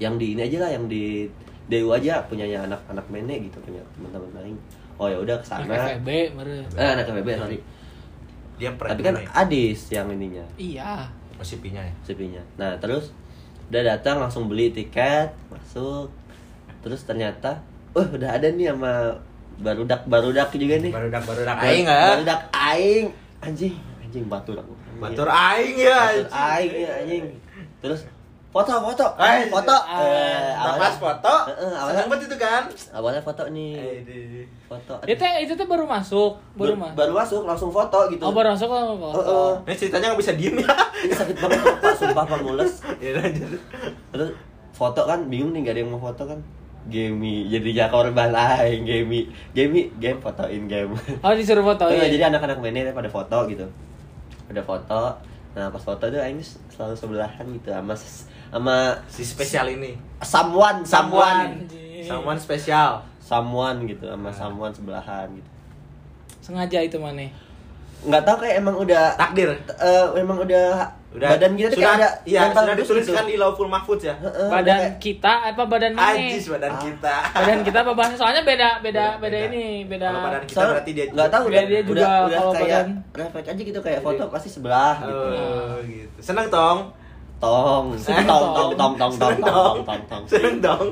Yang di ini aja lah yang di DU aja punyanya anak-anak mene gitu punya teman-teman lain. Oh ya udah ke sana. Anak FB. Eh anak FB sorry. Dia pernah Tapi kan. Adis yang ininya, Iya. masih pinya ya. sepinya. Nah, terus udah datang langsung beli tiket, masuk. Terus ternyata, oh udah ada nih sama barudak barudak juga nih. Barudak barudak Bar- aing nggak? Barudak aing. Anjing, anjing batur aku. Batur aing ya. Batur aing ya anjing. Terus foto foto. Eh, foto. ah, Eh, Nah, awalnya, pas foto, Heeh, awalnya- seneng banget itu kan? awalnya foto nih. Eh, di- Foto. Itu itu tuh baru masuk, baru Bar- masuk. baru masuk langsung foto gitu. Oh, baru masuk oh, oh, Heeh. Ini ceritanya nggak bisa diem ya. Ini sakit banget Pak, sumpah Pak mules. Ya lanjut. Terus foto kan bingung nih gak ada yang mau foto kan. Gemi jadinya korban lain Gemi Gemi game fotoin game Oh, disuruh foto. Ya. jadi anak-anak mainnya pada foto gitu pada foto nah pas foto tuh ini selalu sebelahan gitu sama sama Si spesial ini. someone someone. Someone spesial. someone gitu sama someone sebelahan gitu Sengaja itu mana? nggak tahu kayak emang udah Takdir. eh, emang udah, Udah badan kita sudah ada iya, mental sudah gitu. dituliskan di Lauful Mahfuz ya. Badan kayak- kita apa badan mana? Ajis badan Ah. kita. Badan kita apa badan soalnya beda beda Beda, beda, beda. ini, beda. Kalau badan kita Soalnya berarti dia nggak tahu Dia- udah, dia juga udah, udah kalau kayak badan- refleks aja gitu kayak foto pasti sebelah gitu Oh, gitu. Seneng tong. Tong tong dong. tong tong tong tong tong dong. tong tong tong Seneng dong.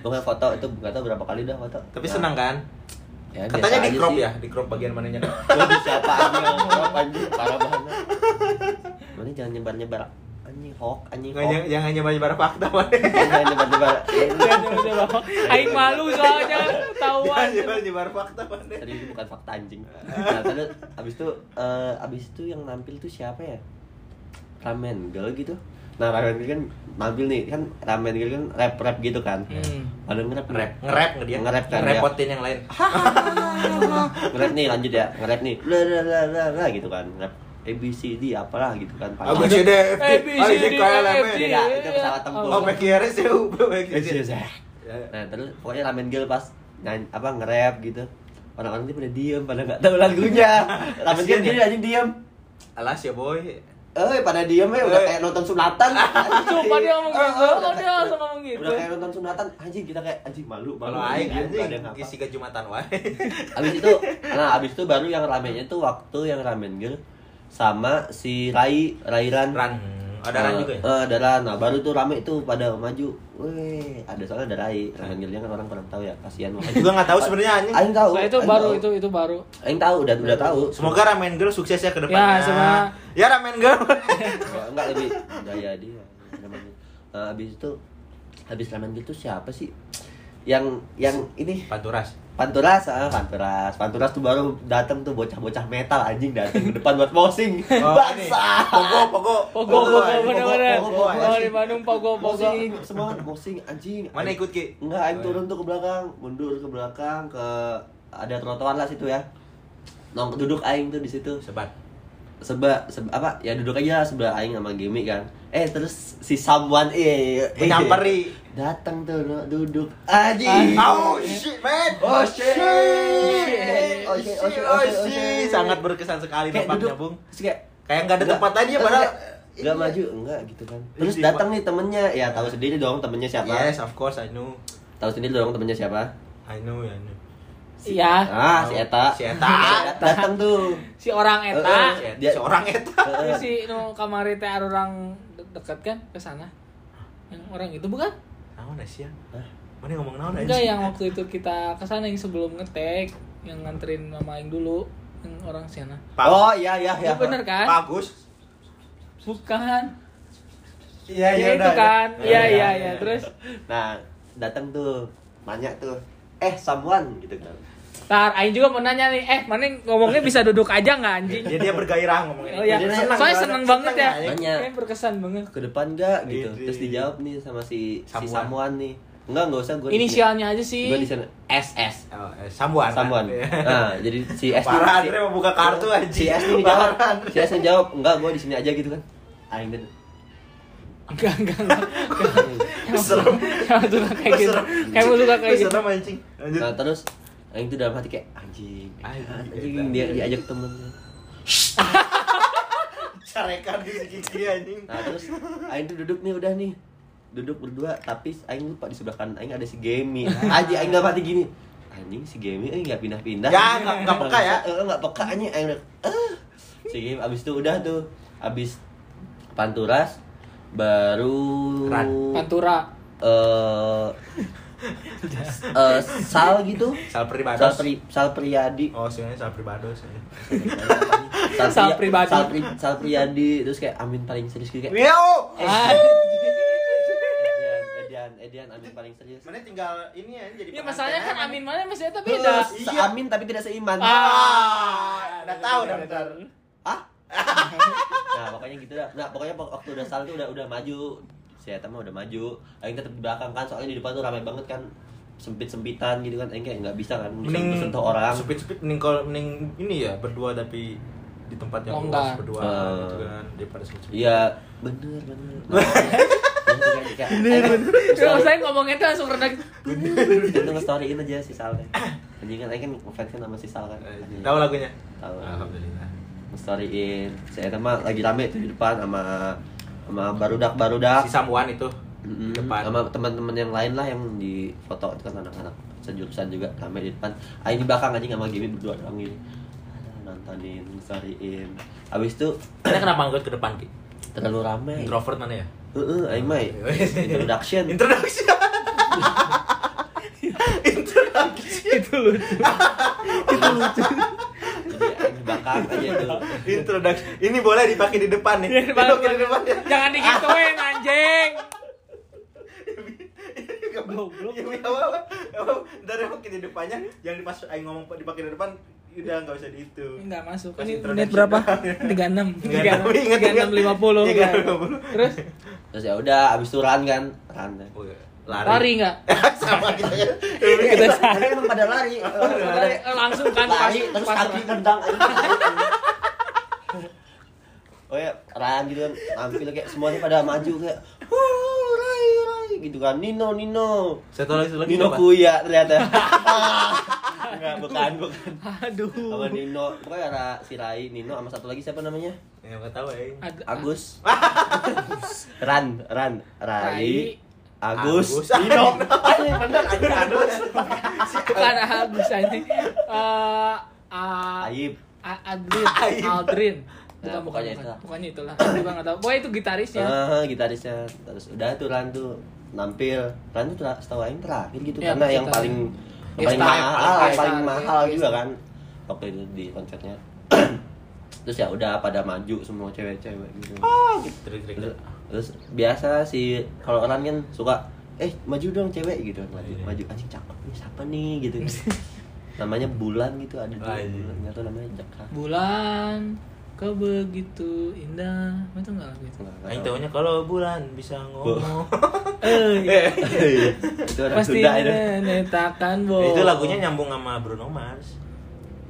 pokoknya foto itu nggak tahu berapa kali dah foto Tapi Nah, senang kan? ya, Katanya di crop sih. ya, di crop bagian mananya. Siapa anjing yang crop anjing parah banget mana jangan nyebar nyebar anjing hoax anjing hoax jangan jangan nyebar nyebar fakta mana. jangan nyebar nyebar Jangan coba-coba. Aing malu soalnya Jangan tahuan. nyebar nyebar fakta mana. tadi itu bukan fakta anjing nah terus abis itu eh, abis itu yang nampil tuh siapa ya ramen girl gitu nah ramen girl kan nampil nih kan ramen girl kan rap rap gitu kan Hmm. ada nge-rap Ngerap, ngerap nggak dia? nge-rap kan ya. Ngerepotin yang lain. nge-rap nih lanjut ya nge-rap nih la la la la la gitu kan rap A B C D apalah gitu kan A B C D F A, G B, A C, J D, K L M F. G. Itu pesawat tempur. Oh, PQRS ya, Iya, Nah terus pokoknya ramen girl pas nyanyi, apa nge-rap gitu Orang-orang itu pada diem, pada nggak tahu lagunya Ramen girl dia ya. aja diem Alas ya boy. Eh pada diem ya udah Eh. kayak nonton sunatan Coba dia ngomong gitu. Oh, dia langsung ngomong gitu. Udah kayak nonton sunatan, anjing kita kayak anjing malu malu aing anjing isi ke Jumatan wae. Abis itu, nah abis itu baru yang ramennya tuh waktu yang ramen girl sama si Rai Rairan Ran. Ada Ran Eh, juga ya? eh, ada Ran. Nah, baru tuh rame tuh pada maju. Weh, ada soalnya ada Rai. Ramen girlnya kan orang kurang tahu ya, kasihan banget. Juga nggak tahu sebenarnya anjing. Aing tahu. Soalnya itu Aing baru tahu. itu itu baru. Aing tahu udah udah tahu. Semoga Ramen Girl sukses ya ke depannya. Ya, sama- Ya Ramen Girl. Enggak, enggak lebih gaya dia. Nah, habis itu habis ramen girl tuh siapa sih? Yang yang ini Panturas. Panturas, ah, Panturas. Panturas tuh baru datang tuh bocah-bocah metal anjing datang ke depan buat posing. Oh. Bangsa. Pogo, pogo. Pogo, pogo, anjing. bener-bener. Pogo, di Bandung pogo, pogo. Posing, semua posing anjing. Mana ikut Ki? Enggak, aing turun tuh ke belakang, mundur ke belakang ke ada trotoar lah situ ya. Nong duduk aing tuh di situ. Sebat. Seba, seba apa? Ya duduk aja sebelah aing sama Gemi kan. Eh terus si someone eh, eh Menyamperi. datang tuh no, duduk. Anjing. Oh shit, man. Oh, shit. Oh shit, oh shit, oh shit. Sangat berkesan sekali Kayak nampaknya, duduk, Bung. kayak Kayak nggak ada tempat lain ya padahal. Enggak maju, enggak gitu kan. Terus datang nih temennya, ya tahu sendiri dong temennya siapa. Yes, of course I know. Tahu sendiri dong temennya siapa. I know, I know. Iya. Ah, si Eta. Si Eta. datang tuh. Si orang eta. Si Eta, Dia- seorang eta. Ini si nu kamari teh orang de- dekat kan ke sana. Yang orang itu bukan? Naon sih ya? Mana ngomong naon Enggak yang waktu itu kita ke sana yang sebelum ngetek. yang nganterin mama aing dulu yang orang sana Pak- Oh iya iya iya. Iya bener kan bagus bukan iya ya itu kan iya iya iya terus Nah, datang tuh, nanya tuh, eh someone gitu kan. Tar, Aing juga mau nanya nih, eh mana ngomongnya bisa duduk aja nggak anjing? ya dia bergairah ngomongin Oh iya, Jadi Senang soalnya banget, seneng banget ya. Nanya. Kayaknya berkesan banget. Ke depan gak gitu. Gitu. Terus dijawab nih sama si si Samuan. Samuan nih. Enggak, enggak usah gue. Inisialnya aja sih. Gue di sana SS. Oh, eh, Sambuan Samuan. Iya. Nah, jadi si S Parah, si, Andre mau buka kartu aja. si S ini jawab. Si S ini jawab, enggak, gue di sini aja gitu kan. Aing dan Enggak, enggak, enggak. Serem. Kamu suka kayak gitu. Kamu suka kayak gitu. Serem anjing. Lanjut. Nah, terus Aing tuh dalam hati kayak anjing. Anjing, Anjing dia diajak temennya. Carekan di gigi anjing. Nah terus Aing tuh duduk nih udah nih Duduk berdua Tapi Aing lupa di sebelah kanan Aing ada si Gemi Aja Aing gak mati gini Anjing si Gemi Aing gak pindah-pindah Ya, nggak- nggak peka ya? Eh, Gak peka Aing Aing eh. Si Gemi abis itu udah tuh Abis Panturas Baru Ran. Pantura. eh eh, Sal gitu Sal Pribados. Sal, Pri, Sal Priyadi Oh, sebenarnya Sal Pribados. Sal, Sal Pribadi. Sal, Pri- Sal Priyadi Terus kayak Amin paling serius gitu kayak Wow. Edian, Edian, Edian, Amin paling serius. Mana tinggal ini ya jadi Ya masalahnya kan Amin mana masih ada Beda. beda. Seamin tapi tidak seiman. Ah, udah tahu dah. Ah? Nah, pokoknya gitu dah. Nah, pokoknya pok- waktu udah sal tuh udah udah maju. Si Eta mah udah maju. Aing tetap di belakang kan, soalnya di depan tuh ramai banget kan. Sempit-sempitan gitu kan. Aing kayak nggak bisa kan Mending sentuh orang. Sepit-sepit mending kalau mending ini ya berdua tapi di tempat yang luas berdua Eh. gitu kan daripada sepit-sepit. Iya, bener bener. Nah, Bener bener. Kalau saya ngomongnya tuh langsung rendah. Itu nge-storyin aja si Sal teh. Anjing kan Aing kan ngefans kan sama si Sal kan. Eh, Tahu lagunya? Tahu. Alhamdulillah. Nge-storyin. Saya mah lagi rame tuh di depan sama sama barudak-barudak. Si Samuan itu depan. sama teman-teman yang lain lah yang di foto itu kan anak-anak sejurusan juga rame di depan Aing di belakang aja sama Gimi berdua doang gini Aduh, nontonin storyin abis itu Anda kenapa ngikut ke depan Ki? terlalu rame Introvert mana ya? Heeh, Aing mah introduction Introduction. Introduction. Itu lucu. jadi Aing di belakang aja tuh Introduction. Ini boleh dipakai di depan nih. Ya, di depan. Dipakai di depan ya. Jangan digituin anjing. Goblok. Ya, apa dari pakai di depannya, jangan pas aing ngomong dipakai di depan udah nggak usah di itu. Enggak masuk. Pas Ini menit berapa? 36. 36, ingat, ingat. 36 50. Iya, kan. 50. Terus terus ya udah abis itu run kan run Oh, iya. Lari enggak? Sama kita ya. Kita Tapi emang pada lari lari eh, langsung kan lari terus pas kaki tendang aja. oh ya Ryan gitu kan tampil kayak semuanya pada maju kayak "Wuh, Rai Rai gitu kan Nino Nino Satu lagi satu lagi. Nino? Kuya ternyata Enggak, bukan, bukan Aduh. sama Nino pokoknya ada si Rai Nino sama satu lagi siapa namanya Ya enggak tahu ya. Agus Ran Ran Rai Rai, Agus, Agus. Nino Bener aja Agus. Bukan Agus ini. Eh ah, Ayib A- Adrin, Aib. Aldrin. Bukan, Nah, bukan, pokoknya bukan. itulah. Pokoknya itulah. Juga nggak tahu. Pokoknya itu gitarisnya. Ah, gitarisnya terus udah tuh Ran tuh nampil Ran tuh ter- setahu Aing terakhir gitu Ya, karena yang paling yang Ya, paling mahal paling paling, style. mahal Ya, juga kan waktu itu di konsernya terus ya udah pada maju semua cewek-cewek gitu Trik-trik. terus, terus biasa sih kalau orang kan suka eh maju dong cewek gitu maju Iya. maju anjing cakep nih siapa nih gitu namanya bulan gitu ada dua iya. bulan nggak tahu namanya Jaka Bulan kau begitu indah. Itu enggak lagu itu. Nggak- nggak Aing tahu. tahunya kalau bulan bisa ngomong. Eh, itu orang pasti Sunda itu menetakan bo. Itu lagunya nyambung sama Bruno Mars.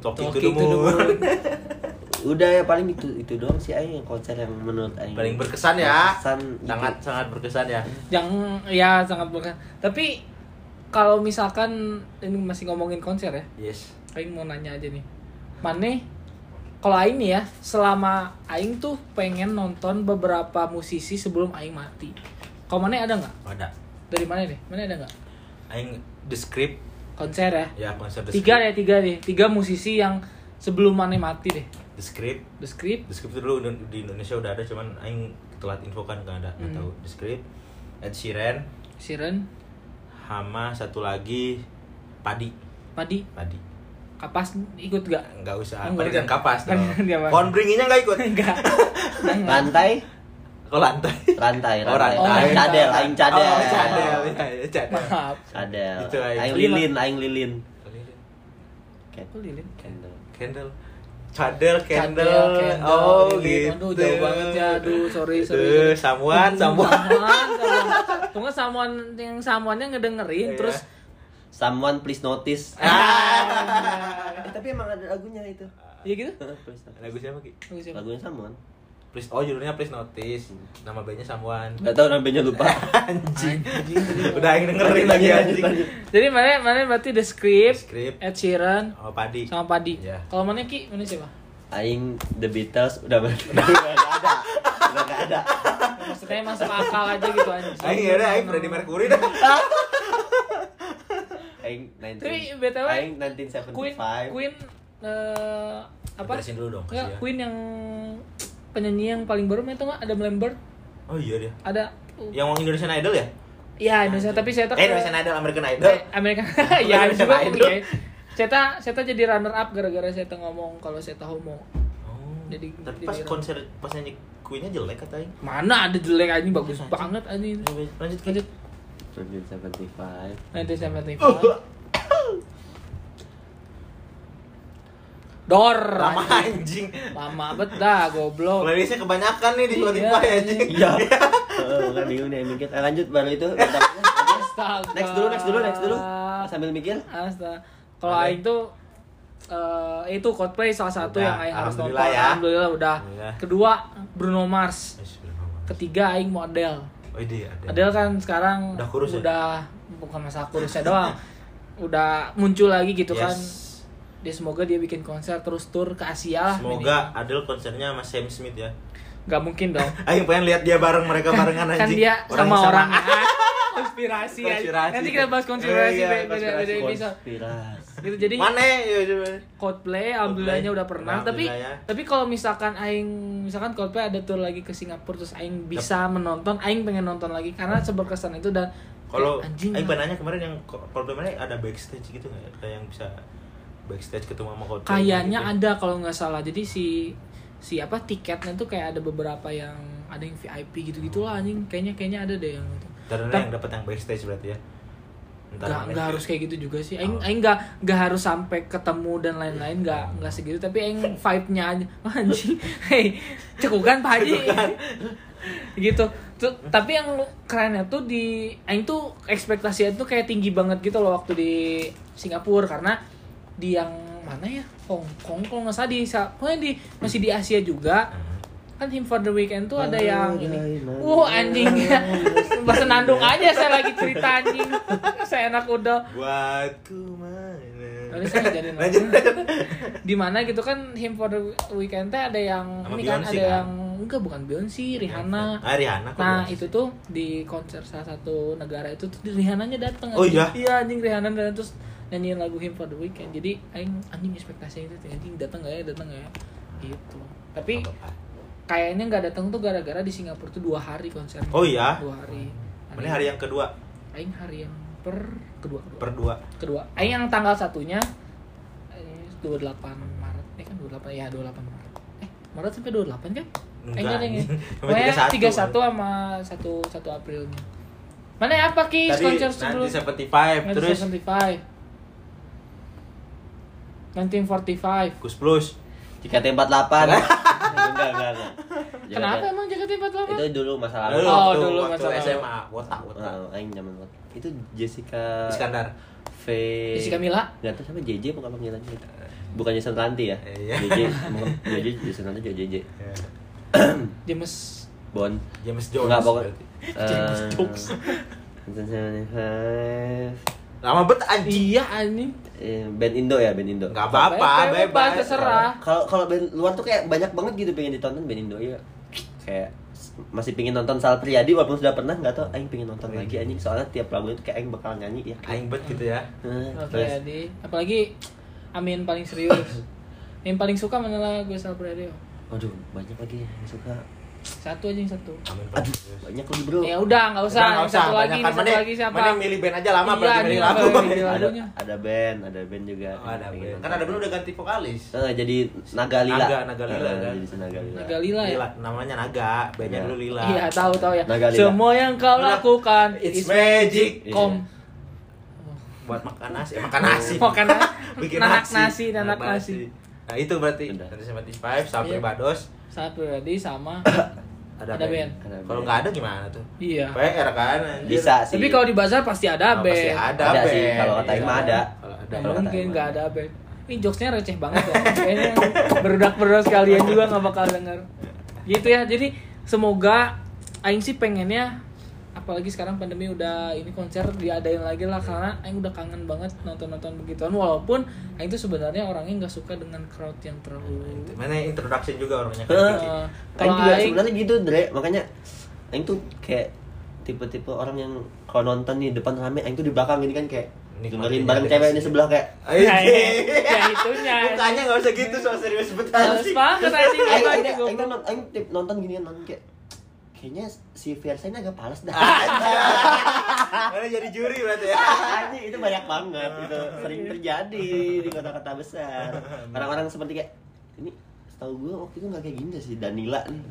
Talking, Talking to the moon. udah ya paling itu itu doang sih Aing yang konser yang menurut Aing Paling berkesan ya. Berkesan gitu. Sangat sangat berkesan ya. yang ya sangat bukan. Tapi kalau misalkan ini masih ngomongin konser ya, Yes. Aing mau nanya aja nih. Mane kalau Aing nih ya, selama Aing tuh pengen nonton beberapa musisi sebelum Aing mati. Kalau Mane ada nggak? Ada. Dari mana nih? Mana ada nggak? Aing the script Konser ya? ya konser the Tiga script. ya tiga nih. Tiga musisi yang sebelum Mane mati deh. The script. The Script, The script itu dulu di Indonesia udah ada cuman aing telat infokan nggak ada nggak Hmm. tahu. The script. Ed Sheeran, Siren, Hama satu lagi Padi. Padi. Padi. kapas ikut gak Enggak usah. Enggak Pendidikan usah. kapas dong. Dia apa? Konbringinya enggak ikut. enggak Rantai, Kok lantai? rantai, Oh, rantai. rantai. Aing cadel, aing cadel. Oh, cadel. Ya, ya, cadel. maaf Cadel. Itu aing. Aing lilin, aing lilin. Kok lilin Candle. Candle. Cadel, candle. Cadel, candle, Oh, gitu. Aduh, jauh banget ya. Aduh, sorry, sorry, Aduh, sorry. samuan, samuan. tunggu samuan yang samuannya ngedengerin Iya. terus Someone please notice. ah Eh, tapi emang ada lagunya itu. iya gitu. Lagu siapa, Ki? Bagus ya. Lagunya Someone. Please, oh judulnya Please Notice. Nama bandnya Samuan. Gak tau namanya lupa. Anjing. Udah yang dengerin lagi anjing. jadi mana mana berarti The Script, Script. Ed Sheeran Oh, Padi. sama Padi Iya. kalau mana ki mana siapa Aing The Beatles udah udah udah gak ada. Udah gak ada. maksudnya masuk akal aja gitu anjing Aing ya udah, Aing Freddie Mercury dah. Aing 19. Tapi, BTW, Aing Queen 1975. Queen eh, apa Jelasin dulu dong, Nggak, kasih ya. Queen yang penyanyi yang paling baru itu nggak ada Lambert Oh iya dia. ada Yang mau Indonesian Idol ya? Iya Indonesia tapi saya tak Eh, Indonesian Idol, American Idol. Eh, Amerika ya juga Idol. saya tak saya tak jadi runner up gara-gara saya tak ngomong kalau saya tahu mau Oh. Jadi- tapi pas orang- konser pas nyanyi Queen-nya jelek kata Aing. mana ada jelek anjing bagus banget anjing Lanjut lanjut 1975. nanti saya Dor Lama anjing. Lama bet dah goblok. Playlistnya kebanyakan nih di Iya, Spotify anjing. Iya. Heeh, bukan bingung nih mikir. Eh, lanjut baru itu. Astaga. next dulu, next dulu, next dulu. Sambil mikir. Astaga. Kalau aing tuh eh itu Coldplay salah satu Udah, yang aing harus nonton. alhamdulillah ya. Alhamdulillah udah. Alhamdulillah. Kedua Bruno Mars. Ketiga aing model. Oh iya ada. Adele kan sekarang Udah kurus ya? udah bukan masalah kurusnya doang. udah muncul lagi gitu Yes. kan. Dia semoga dia bikin konser terus tur ke Asia lah. Semoga Adele konsernya sama Sam Smith ya. Gak mungkin dong. Aing pengen lihat dia bareng mereka barengan kan anjing. dia Orang sama orang konspirasi, aja. Konspirasi. Nanti kita bahas konspirasi Oh, iya, beda beda. Konspiras. Gitu jadi Mana ya coba. Coldplay alhamdulillahnya udah pernah tapi ya. tapi kalau misalkan aing misalkan Coldplay ada tour lagi ke Singapura terus aing bisa menonton aing pengen nonton lagi karena seberkesan itu dan Kalau Aing lah. pengen nanya kemarin yang Coldplay mana ada backstage gitu nggak? ya? Kayak yang bisa backstage ketemu sama Coldplay. kayaknya gitu. ada kalau nggak salah. Jadi si si apa tiketnya tuh kayak ada beberapa yang ada yang VIP gitu gitulah anjing. Kayaknya kayaknya ada deh yang itu. Karena Tapi- yang dapat yang backstage berarti ya. Nggak nggak harus kayak gitu juga sih. Aing Oh. aing nggak nggak harus sampai ketemu dan lain-lain nggak nggak segitu. Tapi aing vibe nya aja anjing. Hei cekukan pak haji. Gitu. Tuh tapi yang kerennya tuh di aing tuh ekspektasinya tuh kayak tinggi banget gitu loh waktu di Singapura. Karena di yang mana ya? Hong Kong kalau nggak salah di pokoknya di masih di Asia juga. Kan Him for the Weekend tuh ada yang ini. uh anjing. Bahasa Nandung aja saya lagi cerita anjing. Saya enak udah. Buatku mana? Lalu saya Lanjut. di mana gitu kan Him for the Weekend teh ada yang Sama ini kan Beyonce ada kan? yang enggak bukan Beyonce Rihanna. Ah, Rihanna kok nah Beyonce? itu tuh di konser salah satu negara itu tuh Rihanna-nya datang Oh, iya? iya anjing Rihanna dan terus nyanyiin lagu Him for the Weekend. Jadi aing anjing ekspektasi itu anjing datang gak ya datang gak ya? Gitu. Tapi kayaknya nggak datang tuh gara-gara di Singapura tuh dua hari konser. Oh iya? dua hari. Mana hari yang kedua? aing hari yang per kedua kedua. Per dua. kedua. Aing yang tanggal satunya eh, 28 Maret. Eh kan 28 ya 28 Maret. Eh Maret sampai 28 kan? Enggak, Eh, enggak, 31 31. sama 1 1 Aprilnya. Mana ya apa Ki Tadi konser sebelum? nanti 75 terus? 75 1945 Kus Plus. JKT 48. enggak, enggak, enggak. Kenapa emang JKT48? Itu dulu masa lalu. Dulu, Oh, waktu, dulu waktu masa lalu. SMA, wotak, wotak. Nah, aing zaman banget. Itu Jessica Iskandar. V Jessica Mila Enggak tahu sama JJ bukan panggilannya. Bukan Jason Ranti ya? Iya. JJ, bukan JJ Jason Ranti juga JJ. Ya. James Bon. James Jones. Enggak pokoknya. berarti. James Eh, Jones. 1975. Lama bet anjing. Iya anjing Eh, band Indo ya, band Indo. Enggak apa-apa, Bebas, terserah. Kalau kalau band luar tuh kayak banyak banget gitu pengen ditonton band Indo ya. Kayak masih pingin nonton Sal Priadi walaupun sudah pernah nggak tau aing pengen nonton lagi anjing soalnya tiap lagu itu kayak aing bakal nyanyi ya. Aing bet gitu ya. Eh, terus Priadi apalagi Amin paling serius yang paling suka mana lagu Sal Priadi Waduh, banyak lagi yang suka. Satu aja yang satu. Aduh, banyak lagi bro. Ya udah nggak usah. Udah, nggak Yang satu usah, lagi, ini kan. satu Mending- lagi siapa? mending milih band aja lama Iya, berarti milih lagu. ada, ada band, ada band juga. Oh, ada band. Kan ada band udah ganti vokalis. Eh, jadi Naga Lila. Naga, Naga Lila, Eh, kan? Jadi Naga Lila. Naga Lila ya. Lila, namanya Naga, bandnya Iya. dulu Lila. Iya tahu tahu ya. Naga Lila. Semua yang kau lakukan It's magic. kom. Buat makan nasi, eh, makan nasi. Makan nasi. Bikin Nanak nasi, nasi, nanak nasi. Nah, itu berarti Udah. dari 75 sampai Iya. Bados Saat pribadi sama ada, Ada band. Ada Kalau band. nggak ada gimana tuh? iya. PR kan anjir. Bisa sih. Tapi kalau di bazar pasti ada Oh, band. pasti ada, Ada band. sih, kalau kata Iya. Ima ada. Kalau ada. Kalau kata mungkin nggak ada band. Ini jokesnya receh banget ya. Kayaknya berudak-berudak sekalian juga nggak bakal denger. Gitu ya. Jadi semoga Aing sih pengennya apalagi sekarang pandemi udah ini konser diadain lagi lah karena Aing udah kangen banget nonton-nonton begituan walaupun Aing tuh sebenarnya orangnya nggak suka dengan crowd yang terlalu Mana introduction juga orangnya. Eh, Aing juga Aing- sebenarnya gitu, Dre. Makanya Aing tuh kayak tipe-tipe orang yang kalau nonton nih depan rame, Aing tuh di belakang gini kan kayak Nikmatin dengerin bareng aja cewek di sebelah kayak ya, Anjir. ya itunya Mukanya nggak usah gitu, so serius betul Males sih. banget anjing Aing, gua Aing, ini, Aing, goblok. tuh non- Aing tip- nonton gini kan nonton kayak kayaknya si Versa ini agak palas dah. Mana jadi juri berarti ya. Anjing itu banyak banget itu sering terjadi di kota-kota besar. Orang-orang seperti kayak ini setahu gue waktu itu nggak kayak gini dah si Danila nih.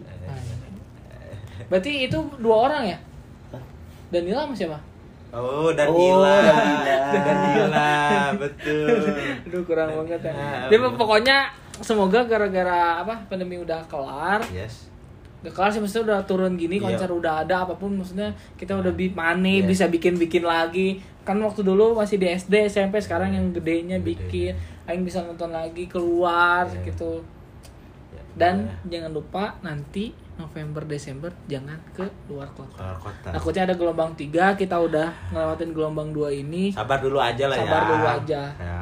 berarti itu dua orang ya? Danila sama siapa Oh, dan Oh, gila. Danila. Dan gila, betul. Aduh kurang banget ya. Ah, Tapi pokoknya semoga gara-gara apa pandemi udah kelar. Yes. Gak kelar sih maksudnya udah turun gini Iya. konser udah ada apa pun maksudnya kita udah bi money Iya. bisa bikin-bikin lagi. Kan waktu dulu masih di SD, SMP sekarang yang gedenya Gede. bikin. Aing bisa nonton lagi keluar Iya. gitu. Ya, Dan boleh. jangan lupa nanti November Desember jangan ke luar kota. keluar kota. Takutnya ada gelombang 3, kita udah ngelewatin gelombang 2 ini. Sabar dulu aja lah ya. Sabar dulu aja. Ya,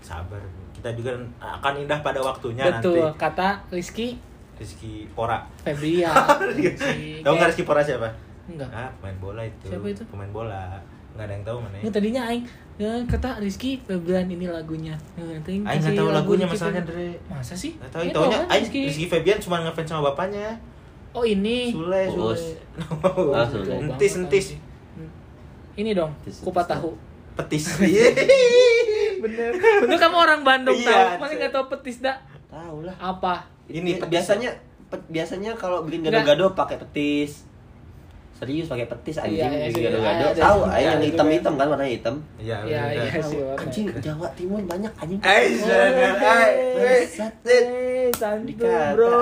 sabar. Kita juga akan indah pada waktunya Betul, nanti. kata Rizky Rizky Pora. Febrian. Tahu nggak Rizky Pora siapa? Enggak. Ah, pemain bola itu. Siapa itu? Pemain bola. Nggak ada yang tahu mana. Ini tadinya aing ya, kata Rizky Febrian ini lagunya. Ya, Aing nggak tahu lagu lagunya masalahnya Febrian. Dre. Masa sih? Nggak tahu, Ini taunya kan Aing Rizky. Rizky Febian cuma ngefans sama bapaknya. Oh ini. Sule. Sule. Ah, Jauh Sule. Entis, entis. Hmm. Ini dong, kupat tahu. Petis. Bener. Bener kamu orang Bandung Iya, tahu. Mana Cek. nggak tahu petis dak? Tahu lah. Apa? Ini petis. biasanya pe- biasanya kalau bikin gado-gado pakai petis. Serius pakai petis anjing Iya, iya, bikin sih. gado-gado. Ada Tahu aing yang Ada hitam-hitam juga. kan warnanya hitam. Iya, Iya, iya sih. warna. Anjing Jawa Timur banyak anjing. Eh, jangan. Eh, Bangsat. Eh, santu Dikata, bro.